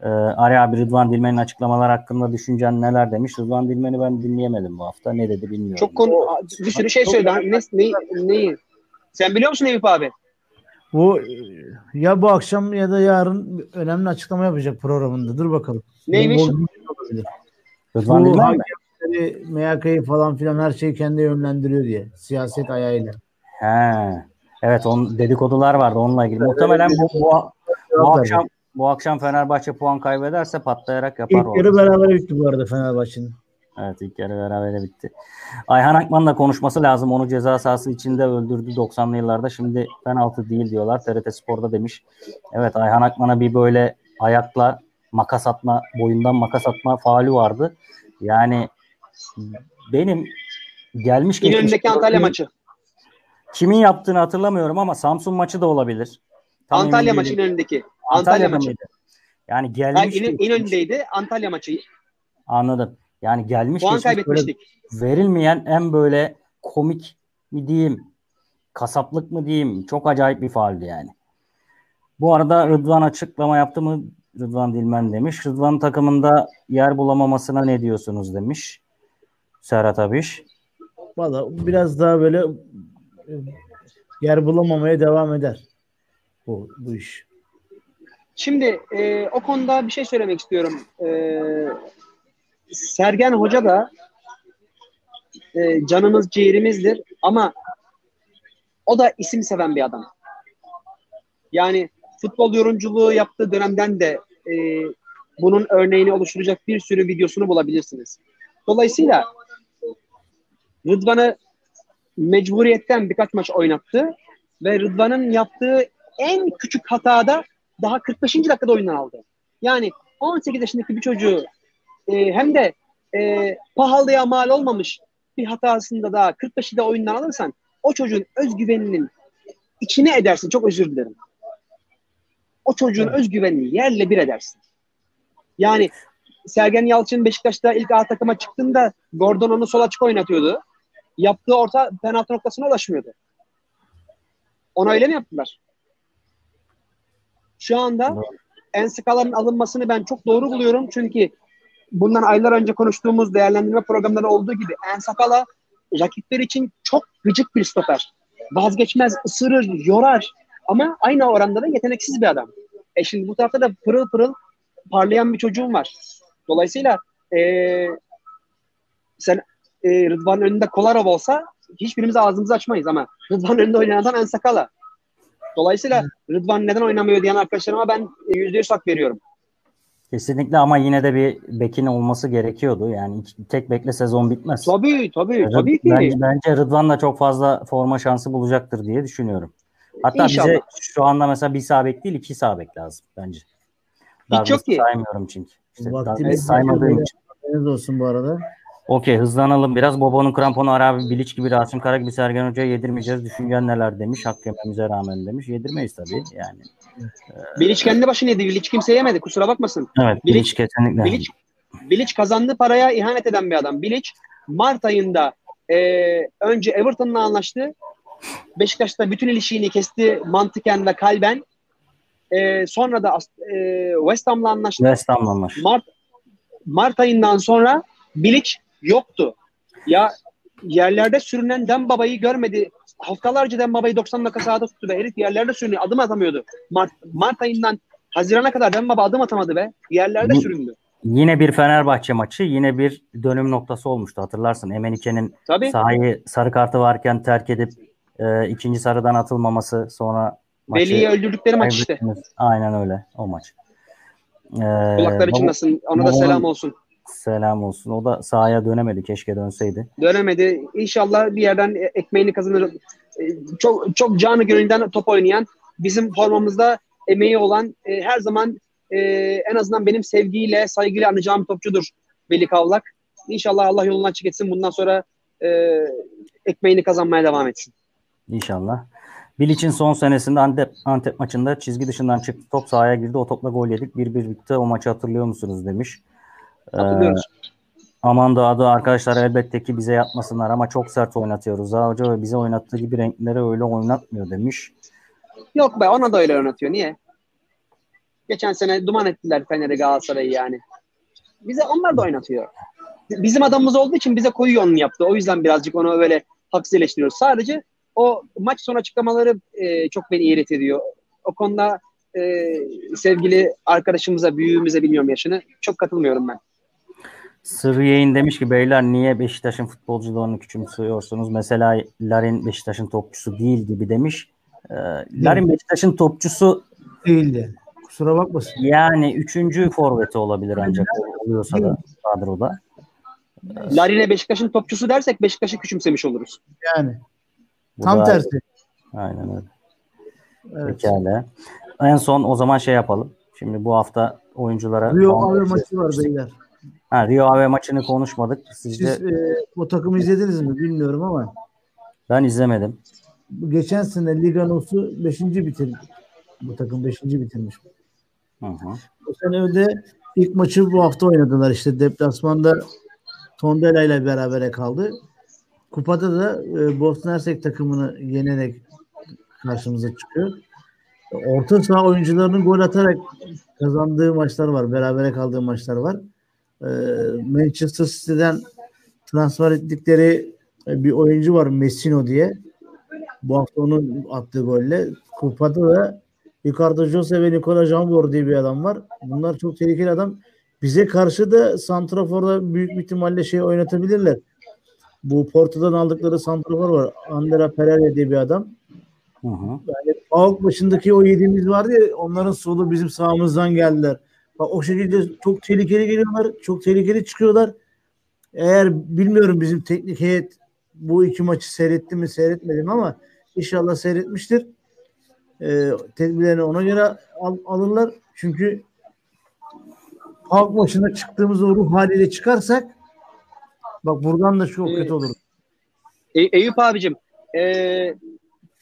E, Ari abi Rıdvan Dilmen'in açıklamalar hakkında düşüncen neler demiş. Rıdvan Dilmen'i ben dinleyemedim bu hafta. Ne dedi bilmiyorum. Çok konu bir sürü şey söyledi. Ne, ne, neyi? Sen biliyor musun Eyüp abi? Bu ya bu akşam ya da yarın önemli açıklama yapacak programında. Dur bakalım. Neymiş? Rıdvan Dilmen mi? MHK'yı falan filan her şeyi kendi yönlendiriyor diye. Siyaset ayağıyla. He. Evet on dedikodular vardı onunla ilgili. Muhtemelen bu, bu, bu akşam bu akşam Fenerbahçe puan kaybederse patlayarak yapar. İlk yarı beraber bitti bu arada Fenerbahçe'nin. Evet ilk yarı beraber bitti. Ayhan Akman'la konuşması lazım. Onu ceza sahası içinde öldürdü 90'lı yıllarda. Şimdi penaltı değil diyorlar. TRT Spor'da demiş. Evet Ayhan Akman'a bir böyle ayakla makas atma, boyundan makas atma faali vardı. Yani benim gelmiş geçmiş İnönü'ndeki Antalya maçı. Kimin yaptığını hatırlamıyorum ama Samsun maçı da olabilir. Tam Antalya maçı İnönü'ndeki. Antalya, Antalya maçı. Mıydı? Yani gelmiş. Yani İnön, İnönü'ndeydi Antalya maçı. Anladım. Yani gelmiş Puan kaybetmiştik. verilmeyen en böyle komik mi diyeyim, kasaplık mı diyeyim, çok acayip bir faaldi yani. Bu arada Rıdvan açıklama yaptı mı? Rıdvan Dilmen demiş. Rıdvan takımında yer bulamamasına ne diyorsunuz demiş. Serhat Abiş. Valla biraz daha böyle e, yer bulamamaya devam eder bu, bu iş. Şimdi e, o konuda bir şey söylemek istiyorum. E, Sergen Hoca da e, canımız ciğerimizdir ama o da isim seven bir adam. Yani futbol yorumculuğu yaptığı dönemden de e, bunun örneğini oluşturacak bir sürü videosunu bulabilirsiniz. Dolayısıyla Rıdvan'ı mecburiyetten birkaç maç oynattı ve Rıdvan'ın yaptığı en küçük hatada daha 45. dakikada oyundan aldı. Yani 18 yaşındaki bir çocuğu e, hem de e, pahalıya mal olmamış bir hatasında daha 45'i oyundan alırsan o çocuğun özgüveninin içine edersin. Çok özür dilerim. O çocuğun evet. özgüvenini yerle bir edersin. Yani Sergen Yalçın Beşiktaş'ta ilk A takıma çıktığında Gordon onu sol açık oynatıyordu. Yaptığı orta penaltı noktasına ulaşmıyordu. Ona öyle mi yaptılar? Şu anda Enskaların alınmasını ben çok doğru buluyorum. Çünkü bundan aylar önce konuştuğumuz değerlendirme programları olduğu gibi Ensakala rakipler için çok gıcık bir stoper. Vazgeçmez, ısırır, yorar. Ama aynı oranda da yeteneksiz bir adam. E şimdi bu tarafta da pırıl pırıl parlayan bir çocuğum var. Dolayısıyla e, sen e, Rıdvan önünde Kolarov olsa hiçbirimiz ağzımızı açmayız ama Rıdvan önünde oynayan adam En Sakala. Dolayısıyla Rıdvan neden oynamıyor diyen arkadaşlarıma ben yüzde yüz hak veriyorum. Kesinlikle ama yine de bir bekin olması gerekiyordu. Yani tek bekle sezon bitmez. Tabii tabii Rıd- tabii ki. Bence, bence Rıdvan da çok fazla forma şansı bulacaktır diye düşünüyorum. Hatta İnşallah. bize şu anda mesela bir sabek değil iki sabek lazım bence. Hiç çok ki. Saymıyorum çünkü. İşte Vaktimiz saymadığım için. olsun bu arada. Okey hızlanalım biraz. Bobo'nun kramponu Arabi Bilic gibi Rasim Kara gibi Sergen Hoca'ya yedirmeyeceğiz. Düşüncen neler demiş. Hak yememize rağmen demiş. Yedirmeyiz tabii yani. Bilic kendi başına yedi. Bilic kimse yemedi. Kusura bakmasın. Evet Bilic, Bilic kesinlikle. Bilic, Bilic kazandığı paraya ihanet eden bir adam. Bilic Mart ayında e, önce Everton'la anlaştı. Beşiktaş'ta bütün ilişiğini kesti mantıken ve kalben. E, sonra da e, West Ham'la anlaştı. West Ham'la anlaştı. Mart, Mart ayından sonra Bilic yoktu. Ya yerlerde sürünen Dembaba'yı görmedi. Haftalarca Dembaba'yı 90 dakika sahada tuttu ve herif yerlerde sürünüyor. Adım atamıyordu. Mart, Mart ayından Haziran'a kadar Dembaba adım atamadı ve yerlerde Bu, süründü. Yine bir Fenerbahçe maçı, yine bir dönüm noktası olmuştu hatırlarsın. Emenike'nin sahayı sarı kartı varken terk edip e, ikinci sarıdan atılmaması sonra maçı Veli'yi öldürdükleri maç işte. Aynen öyle o maç. Ee, Kulakları çınlasın. Ona da selam olsun. Selam olsun. O da sahaya dönemedi. Keşke dönseydi. Dönemedi. İnşallah bir yerden ekmeğini kazanır. Ee, çok çok canı gönülden top oynayan, bizim formamızda emeği olan, e, her zaman e, en azından benim sevgiyle, saygıyla anacağım topçudur Veli Kavlak. İnşallah Allah yolunu açık etsin. Bundan sonra e, ekmeğini kazanmaya devam etsin. İnşallah. Bilic'in son senesinde Antep, Antep maçında çizgi dışından çıktı. Top sahaya girdi. O topla gol yedik. 1-1 bitti. O maçı hatırlıyor musunuz demiş. Hatırlıyoruz. Ee, aman da adı arkadaşlar elbette ki bize yapmasınlar ama çok sert oynatıyoruz. Daha hoca bize oynattığı gibi renkleri öyle oynatmıyor demiş. Yok be ona da öyle oynatıyor. Niye? Geçen sene duman ettiler Fener'i Galatasaray'ı yani. Bize onlar da oynatıyor. Bizim adamımız olduğu için bize koyuyor onun yaptı. O yüzden birazcık onu böyle haksız eleştiriyoruz. Sadece o maç sonu açıklamaları e, çok beni iğret ediyor. O konuda e, sevgili arkadaşımıza, büyüğümüze bilmiyorum yaşını çok katılmıyorum ben. Sırrı Yayın demiş ki beyler niye Beşiktaş'ın futbolcularını küçümsüyorsunuz? Mesela Larin Beşiktaş'ın topçusu değil gibi demiş. Ee, Larin Beşiktaş'ın topçusu değildi. Kusura bakmasın. Yani üçüncü forveti olabilir ancak oluyorsa da kadroda. Larin'e Beşiktaş'ın topçusu dersek Beşiktaş'ı küçümsemiş oluruz. Yani. Bu Tam da, tersi. Aynen öyle. Evet. Pekala. En son o zaman şey yapalım. Şimdi bu hafta oyunculara Rio maçı var beyler. Ha, Rio Ave maçını konuşmadık. Sizce... Siz e, o takımı izlediniz mi bilmiyorum ama. Ben izlemedim. Geçen sene Liganos'u 5. bitirdi. Bu takım 5. bitirmiş. Hı hı. Bu sene de ilk maçı bu hafta oynadılar işte deplasmanda Tondela ile berabere kaldı. Kupada da e, Bosna Hersek takımını yenerek karşımıza çıkıyor. Orta saha oyuncularının gol atarak kazandığı maçlar var. Berabere kaldığı maçlar var. Ee, Manchester City'den transfer ettikleri e, bir oyuncu var Messino diye. Bu hafta onun attığı golle. Kupada da Ricardo Jose ve Nikola Jambor diye bir adam var. Bunlar çok tehlikeli adam. Bize karşı da Santrafor'da büyük bir ihtimalle şey oynatabilirler. Bu Porto'dan aldıkları Santrafor var. Andrea Pereira diye bir adam. Hı hı. Yani Avuk başındaki o yediğimiz vardı ya onların solu bizim sağımızdan geldiler. Bak o şekilde çok tehlikeli geliyorlar. Çok tehlikeli çıkıyorlar. Eğer bilmiyorum bizim teknik heyet bu iki maçı seyretti mi seyretmedim ama inşallah seyretmiştir. Ee, tedbirlerini ona göre al, alırlar. Çünkü halk maçına çıktığımız o ruh haliyle çıkarsak bak buradan da çok ee, kötü olur. E, Eyüp abicim e,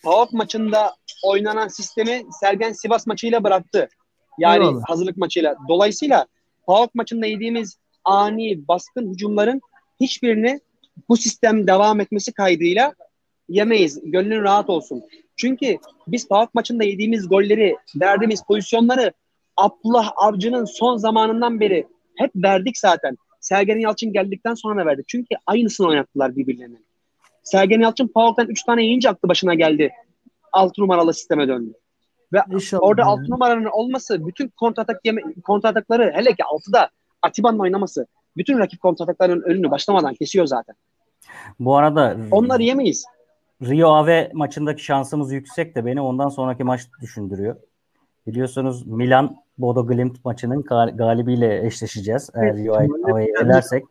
PAOK maçında oynanan sistemi Sergen Sivas maçıyla bıraktı. Yani Eyvallah. hazırlık maçıyla. Dolayısıyla PAOK maçında yediğimiz ani baskın hücumların hiçbirini bu sistem devam etmesi kaydıyla yemeyiz. Gönlün rahat olsun. Çünkü biz PAOK maçında yediğimiz golleri, verdiğimiz pozisyonları Abdullah Avcı'nın son zamanından beri hep verdik zaten. Sergen Yalçın geldikten sonra verdik. Çünkü aynısını oynattılar birbirlerine. Sergen Yalçın PAOK'tan 3 tane yiyince aklı başına geldi. 6 numaralı sisteme döndü. Ve İnşallah. orada 6 numaranın olması bütün kontratak yeme, kontratakları hele ki 6'da Atiba'nın oynaması bütün rakip kontratakların önünü başlamadan kesiyor zaten. Bu arada Onları yemeyiz. Rio Ave maçındaki şansımız yüksek de beni ondan sonraki maç düşündürüyor. Biliyorsunuz Milan Bodo Glimt maçının gal- galibiyle eşleşeceğiz. Eğer Rio Ave'yi elersek.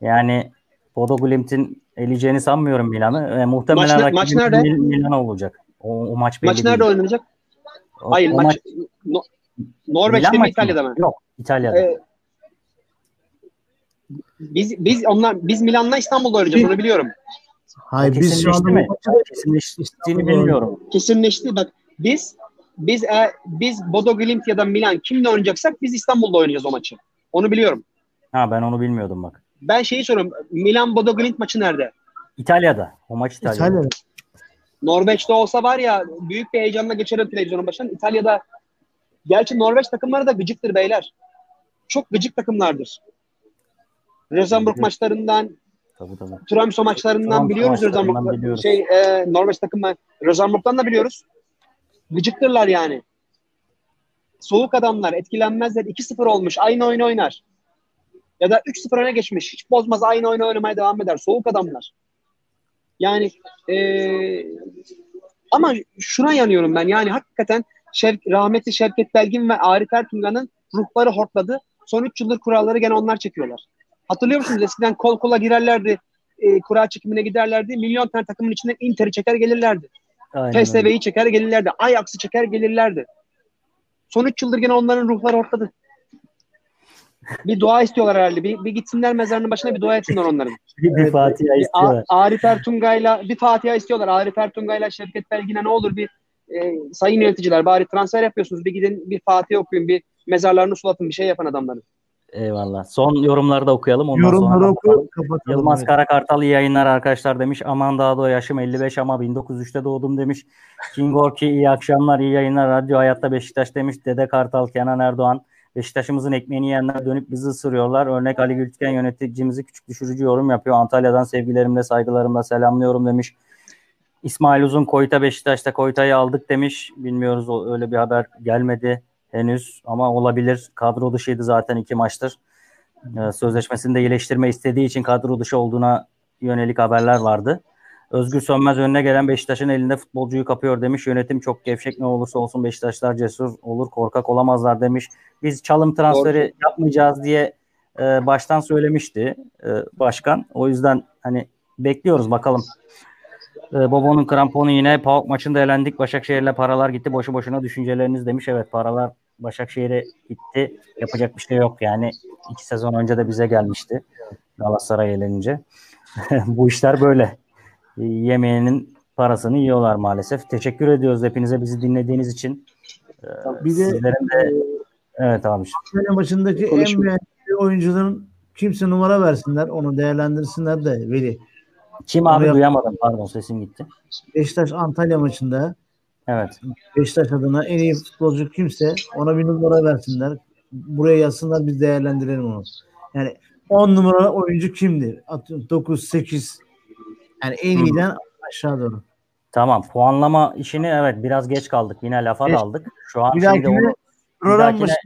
Yani Bodo Glimt'in eleyeceğini sanmıyorum Milan'ı. E, muhtemelen Maç ne- maç nerede? Milan olacak. O, o maç belli Maç nerede değil. oynanacak? O- Hayır o maç, No- Norveç'te Milan mi İtalya'da mı? Yok, İtalya'da. Ee, biz biz onlar biz Milan'la İstanbul'da oynayacağız onu biliyorum. Hayır biz şu anda mi? Kesinleştiğini bilmiyorum. Kesinleşti bak biz biz e, biz Bodo Glimt ya da Milan kimle oynayacaksak biz İstanbul'da oynayacağız o maçı. Onu biliyorum. Ha ben onu bilmiyordum bak. Ben şeyi soruyorum. Milan Bodo Glimt maçı nerede? İtalya'da. O maç İtalya'da. İtalya'da. Norveç'te olsa var ya büyük bir heyecanla geçerim televizyonun başından. İtalya'da gerçi Norveç takımları da gıcıktır beyler. Çok gıcık takımlardır. Rosenborg maçlarından, Tabii tabii. Tromsø maçlarından Tromsø biliyoruz Rosenborg. Şey e, Norveç takımı Rosenborg'dan da biliyoruz. Gıcıktırlar yani. Soğuk adamlar, etkilenmezler. 2-0 olmuş, aynı oyunu oynar. Ya da 3-0 öne geçmiş, hiç bozmaz, aynı oyunu oynamaya devam eder. Soğuk adamlar. Yani e, ama şuna yanıyorum ben. Yani hakikaten Şev, rahmetli Şevket Belgin ve Arif Ertuğrul'un ruhları hortladı. Son 3 yıldır kuralları gene onlar çekiyorlar. Hatırlıyor musunuz? Eskiden kol kola girerlerdi. E, kura çekimine giderlerdi. Milyon tane takımın içinden Inter'i çeker gelirlerdi. PSV'yi çeker gelirlerdi. Ajax'ı çeker gelirlerdi. Son 3 yıldır gene onların ruhları ortadı. Bir dua istiyorlar herhalde. Bir, bir gitsinler mezarının başına bir dua etsinler onların. Bir, bir Fatiha istiyorlar. A- Arif Ertungay'la bir Fatiha istiyorlar. Arif Ertungay'la Şevket Belgin'e ne olur bir e, sayın yöneticiler bari transfer yapıyorsunuz. Bir gidin bir Fatiha okuyun. Bir mezarlarını sulatın. Bir şey yapın adamların. Eyvallah. Son yorumları da okuyalım. Ondan Yorumları sonra oku kapatalım. Yılmaz Evet. Karakartal iyi yayınlar arkadaşlar demiş. Aman daha da yaşım 55 ama 1903'te doğdum demiş. King Orki iyi akşamlar iyi yayınlar. Radyo Hayatta Beşiktaş demiş. Dede Kartal, Kenan Erdoğan. Beşiktaş'ımızın ekmeğini yiyenler dönüp bizi ısırıyorlar. Örnek Ali Gültüken yöneticimizi küçük düşürücü yorum yapıyor. Antalya'dan sevgilerimle saygılarımla selamlıyorum demiş. İsmail Uzun Koyta Beşiktaş'ta Koyta'yı aldık demiş. Bilmiyoruz öyle bir haber gelmedi henüz ama olabilir. Kadro dışıydı zaten iki maçtır. Ee, sözleşmesini de iyileştirme istediği için kadro dışı olduğuna yönelik haberler vardı. Özgür Sönmez önüne gelen Beşiktaş'ın elinde futbolcuyu kapıyor demiş. Yönetim çok gevşek ne olursa olsun Beşiktaşlar cesur olur korkak olamazlar demiş. Biz çalım transferi yapmayacağız diye e, baştan söylemişti e, başkan. O yüzden hani bekliyoruz bakalım. E, Bobo'nun kramponu yine PAOK maçında elendik. Başakşehir'le paralar gitti. Boşu boşuna düşünceleriniz demiş. Evet paralar Başakşehir'e gitti. Yapacak bir şey yok yani. iki sezon önce de bize gelmişti. Galatasaray elenince. Bu işler böyle. E, Yemeğinin parasını yiyorlar maalesef. Teşekkür ediyoruz hepinize bizi dinlediğiniz için. E, Bir de Sizlerin de evet abi. Antalya maçındaki en Konuşma. beğendiği oyuncuların kimse numara versinler. Onu değerlendirsinler de Veli. Kim abi Oraya- duyamadım pardon sesim gitti. Beşiktaş Antalya maçında Evet. Beşiktaş adına en iyi futbolcu kimse ona bir numara versinler. Buraya yazsınlar biz değerlendirelim onu. Yani 10 numara oyuncu kimdi? Atıyorum 9, 8 yani en Hı. iyiden aşağı doğru. Tamam puanlama işini evet biraz geç kaldık. Yine lafa Geç. daldık. Şu an Bir şimdi dahakine onu program başında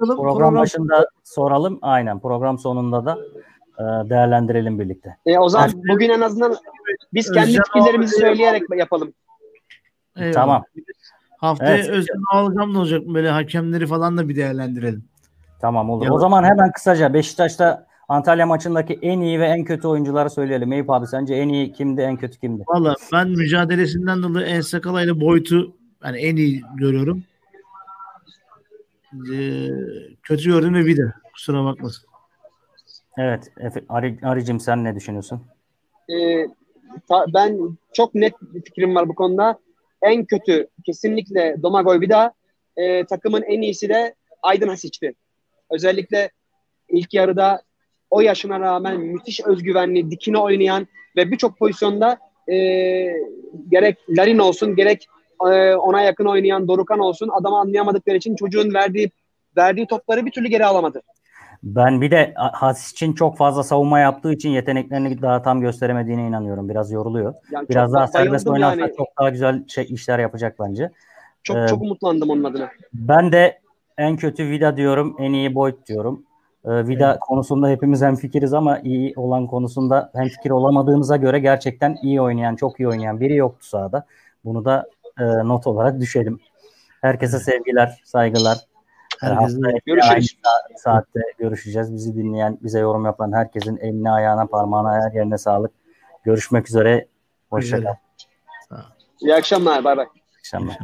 bakalım. program başında soralım. Aynen program sonunda da e, değerlendirelim birlikte. E, o zaman Evet. bugün en azından biz kendi Özcan fikirlerimizi abi- söyleyerek yapalım. Eyvallah. Tamam. Haftaya Evet. Özcan Algam ne olacak? Böyle hakemleri falan da bir değerlendirelim. Tamam olur. Ya- O zaman hemen kısaca Beşiktaş'ta Antalya maçındaki en iyi ve en kötü oyuncuları söyleyelim. Eyüp abi sence en iyi kimdi, en kötü kimdi? Valla ben mücadelesinden dolayı En Sakala ile Boyut'u yani en iyi görüyorum. Ee, kötü gördüm ve bir de kusura bakmasın. Evet. Efe, Ari, Aricim sen ne düşünüyorsun? E, ta- ben çok net bir fikrim var bu konuda. En kötü kesinlikle Domagoj Vida. E, takımın en iyisi de Aydın Hasic'ti. Özellikle ilk yarıda o yaşına rağmen müthiş özgüvenli, dikine oynayan ve birçok pozisyonda e, gerek Larin olsun gerek e, ona yakın oynayan Dorukan olsun adamı anlayamadıkları için çocuğun verdiği verdiği topları bir türlü geri alamadı. Ben bir de Hasis için çok fazla savunma yaptığı için yeteneklerini daha tam gösteremediğine inanıyorum. Biraz yoruluyor. Yani Biraz daha serbest oynarsa yani. çok daha güzel şey, işler yapacak bence. Çok Ee, çok umutlandım onun adına. Ben de en kötü Vida diyorum, en iyi Boyd diyorum. E, Vida evet. konusunda hepimiz hem fikiriz ama iyi olan konusunda hem fikir olamadığımıza göre gerçekten iyi oynayan, çok iyi oynayan biri yoktu sahada. Bunu da e, not olarak düşelim. Herkese sevgiler, saygılar. Herkese görüşürüz. Aynı saatte görüşeceğiz. Bizi dinleyen, bize yorum yapan herkesin eline, ayağına, parmağına, her yerine sağlık. Görüşmek üzere. Hoşçakalın. İyi akşamlar. Bay bay. İyi akşamlar.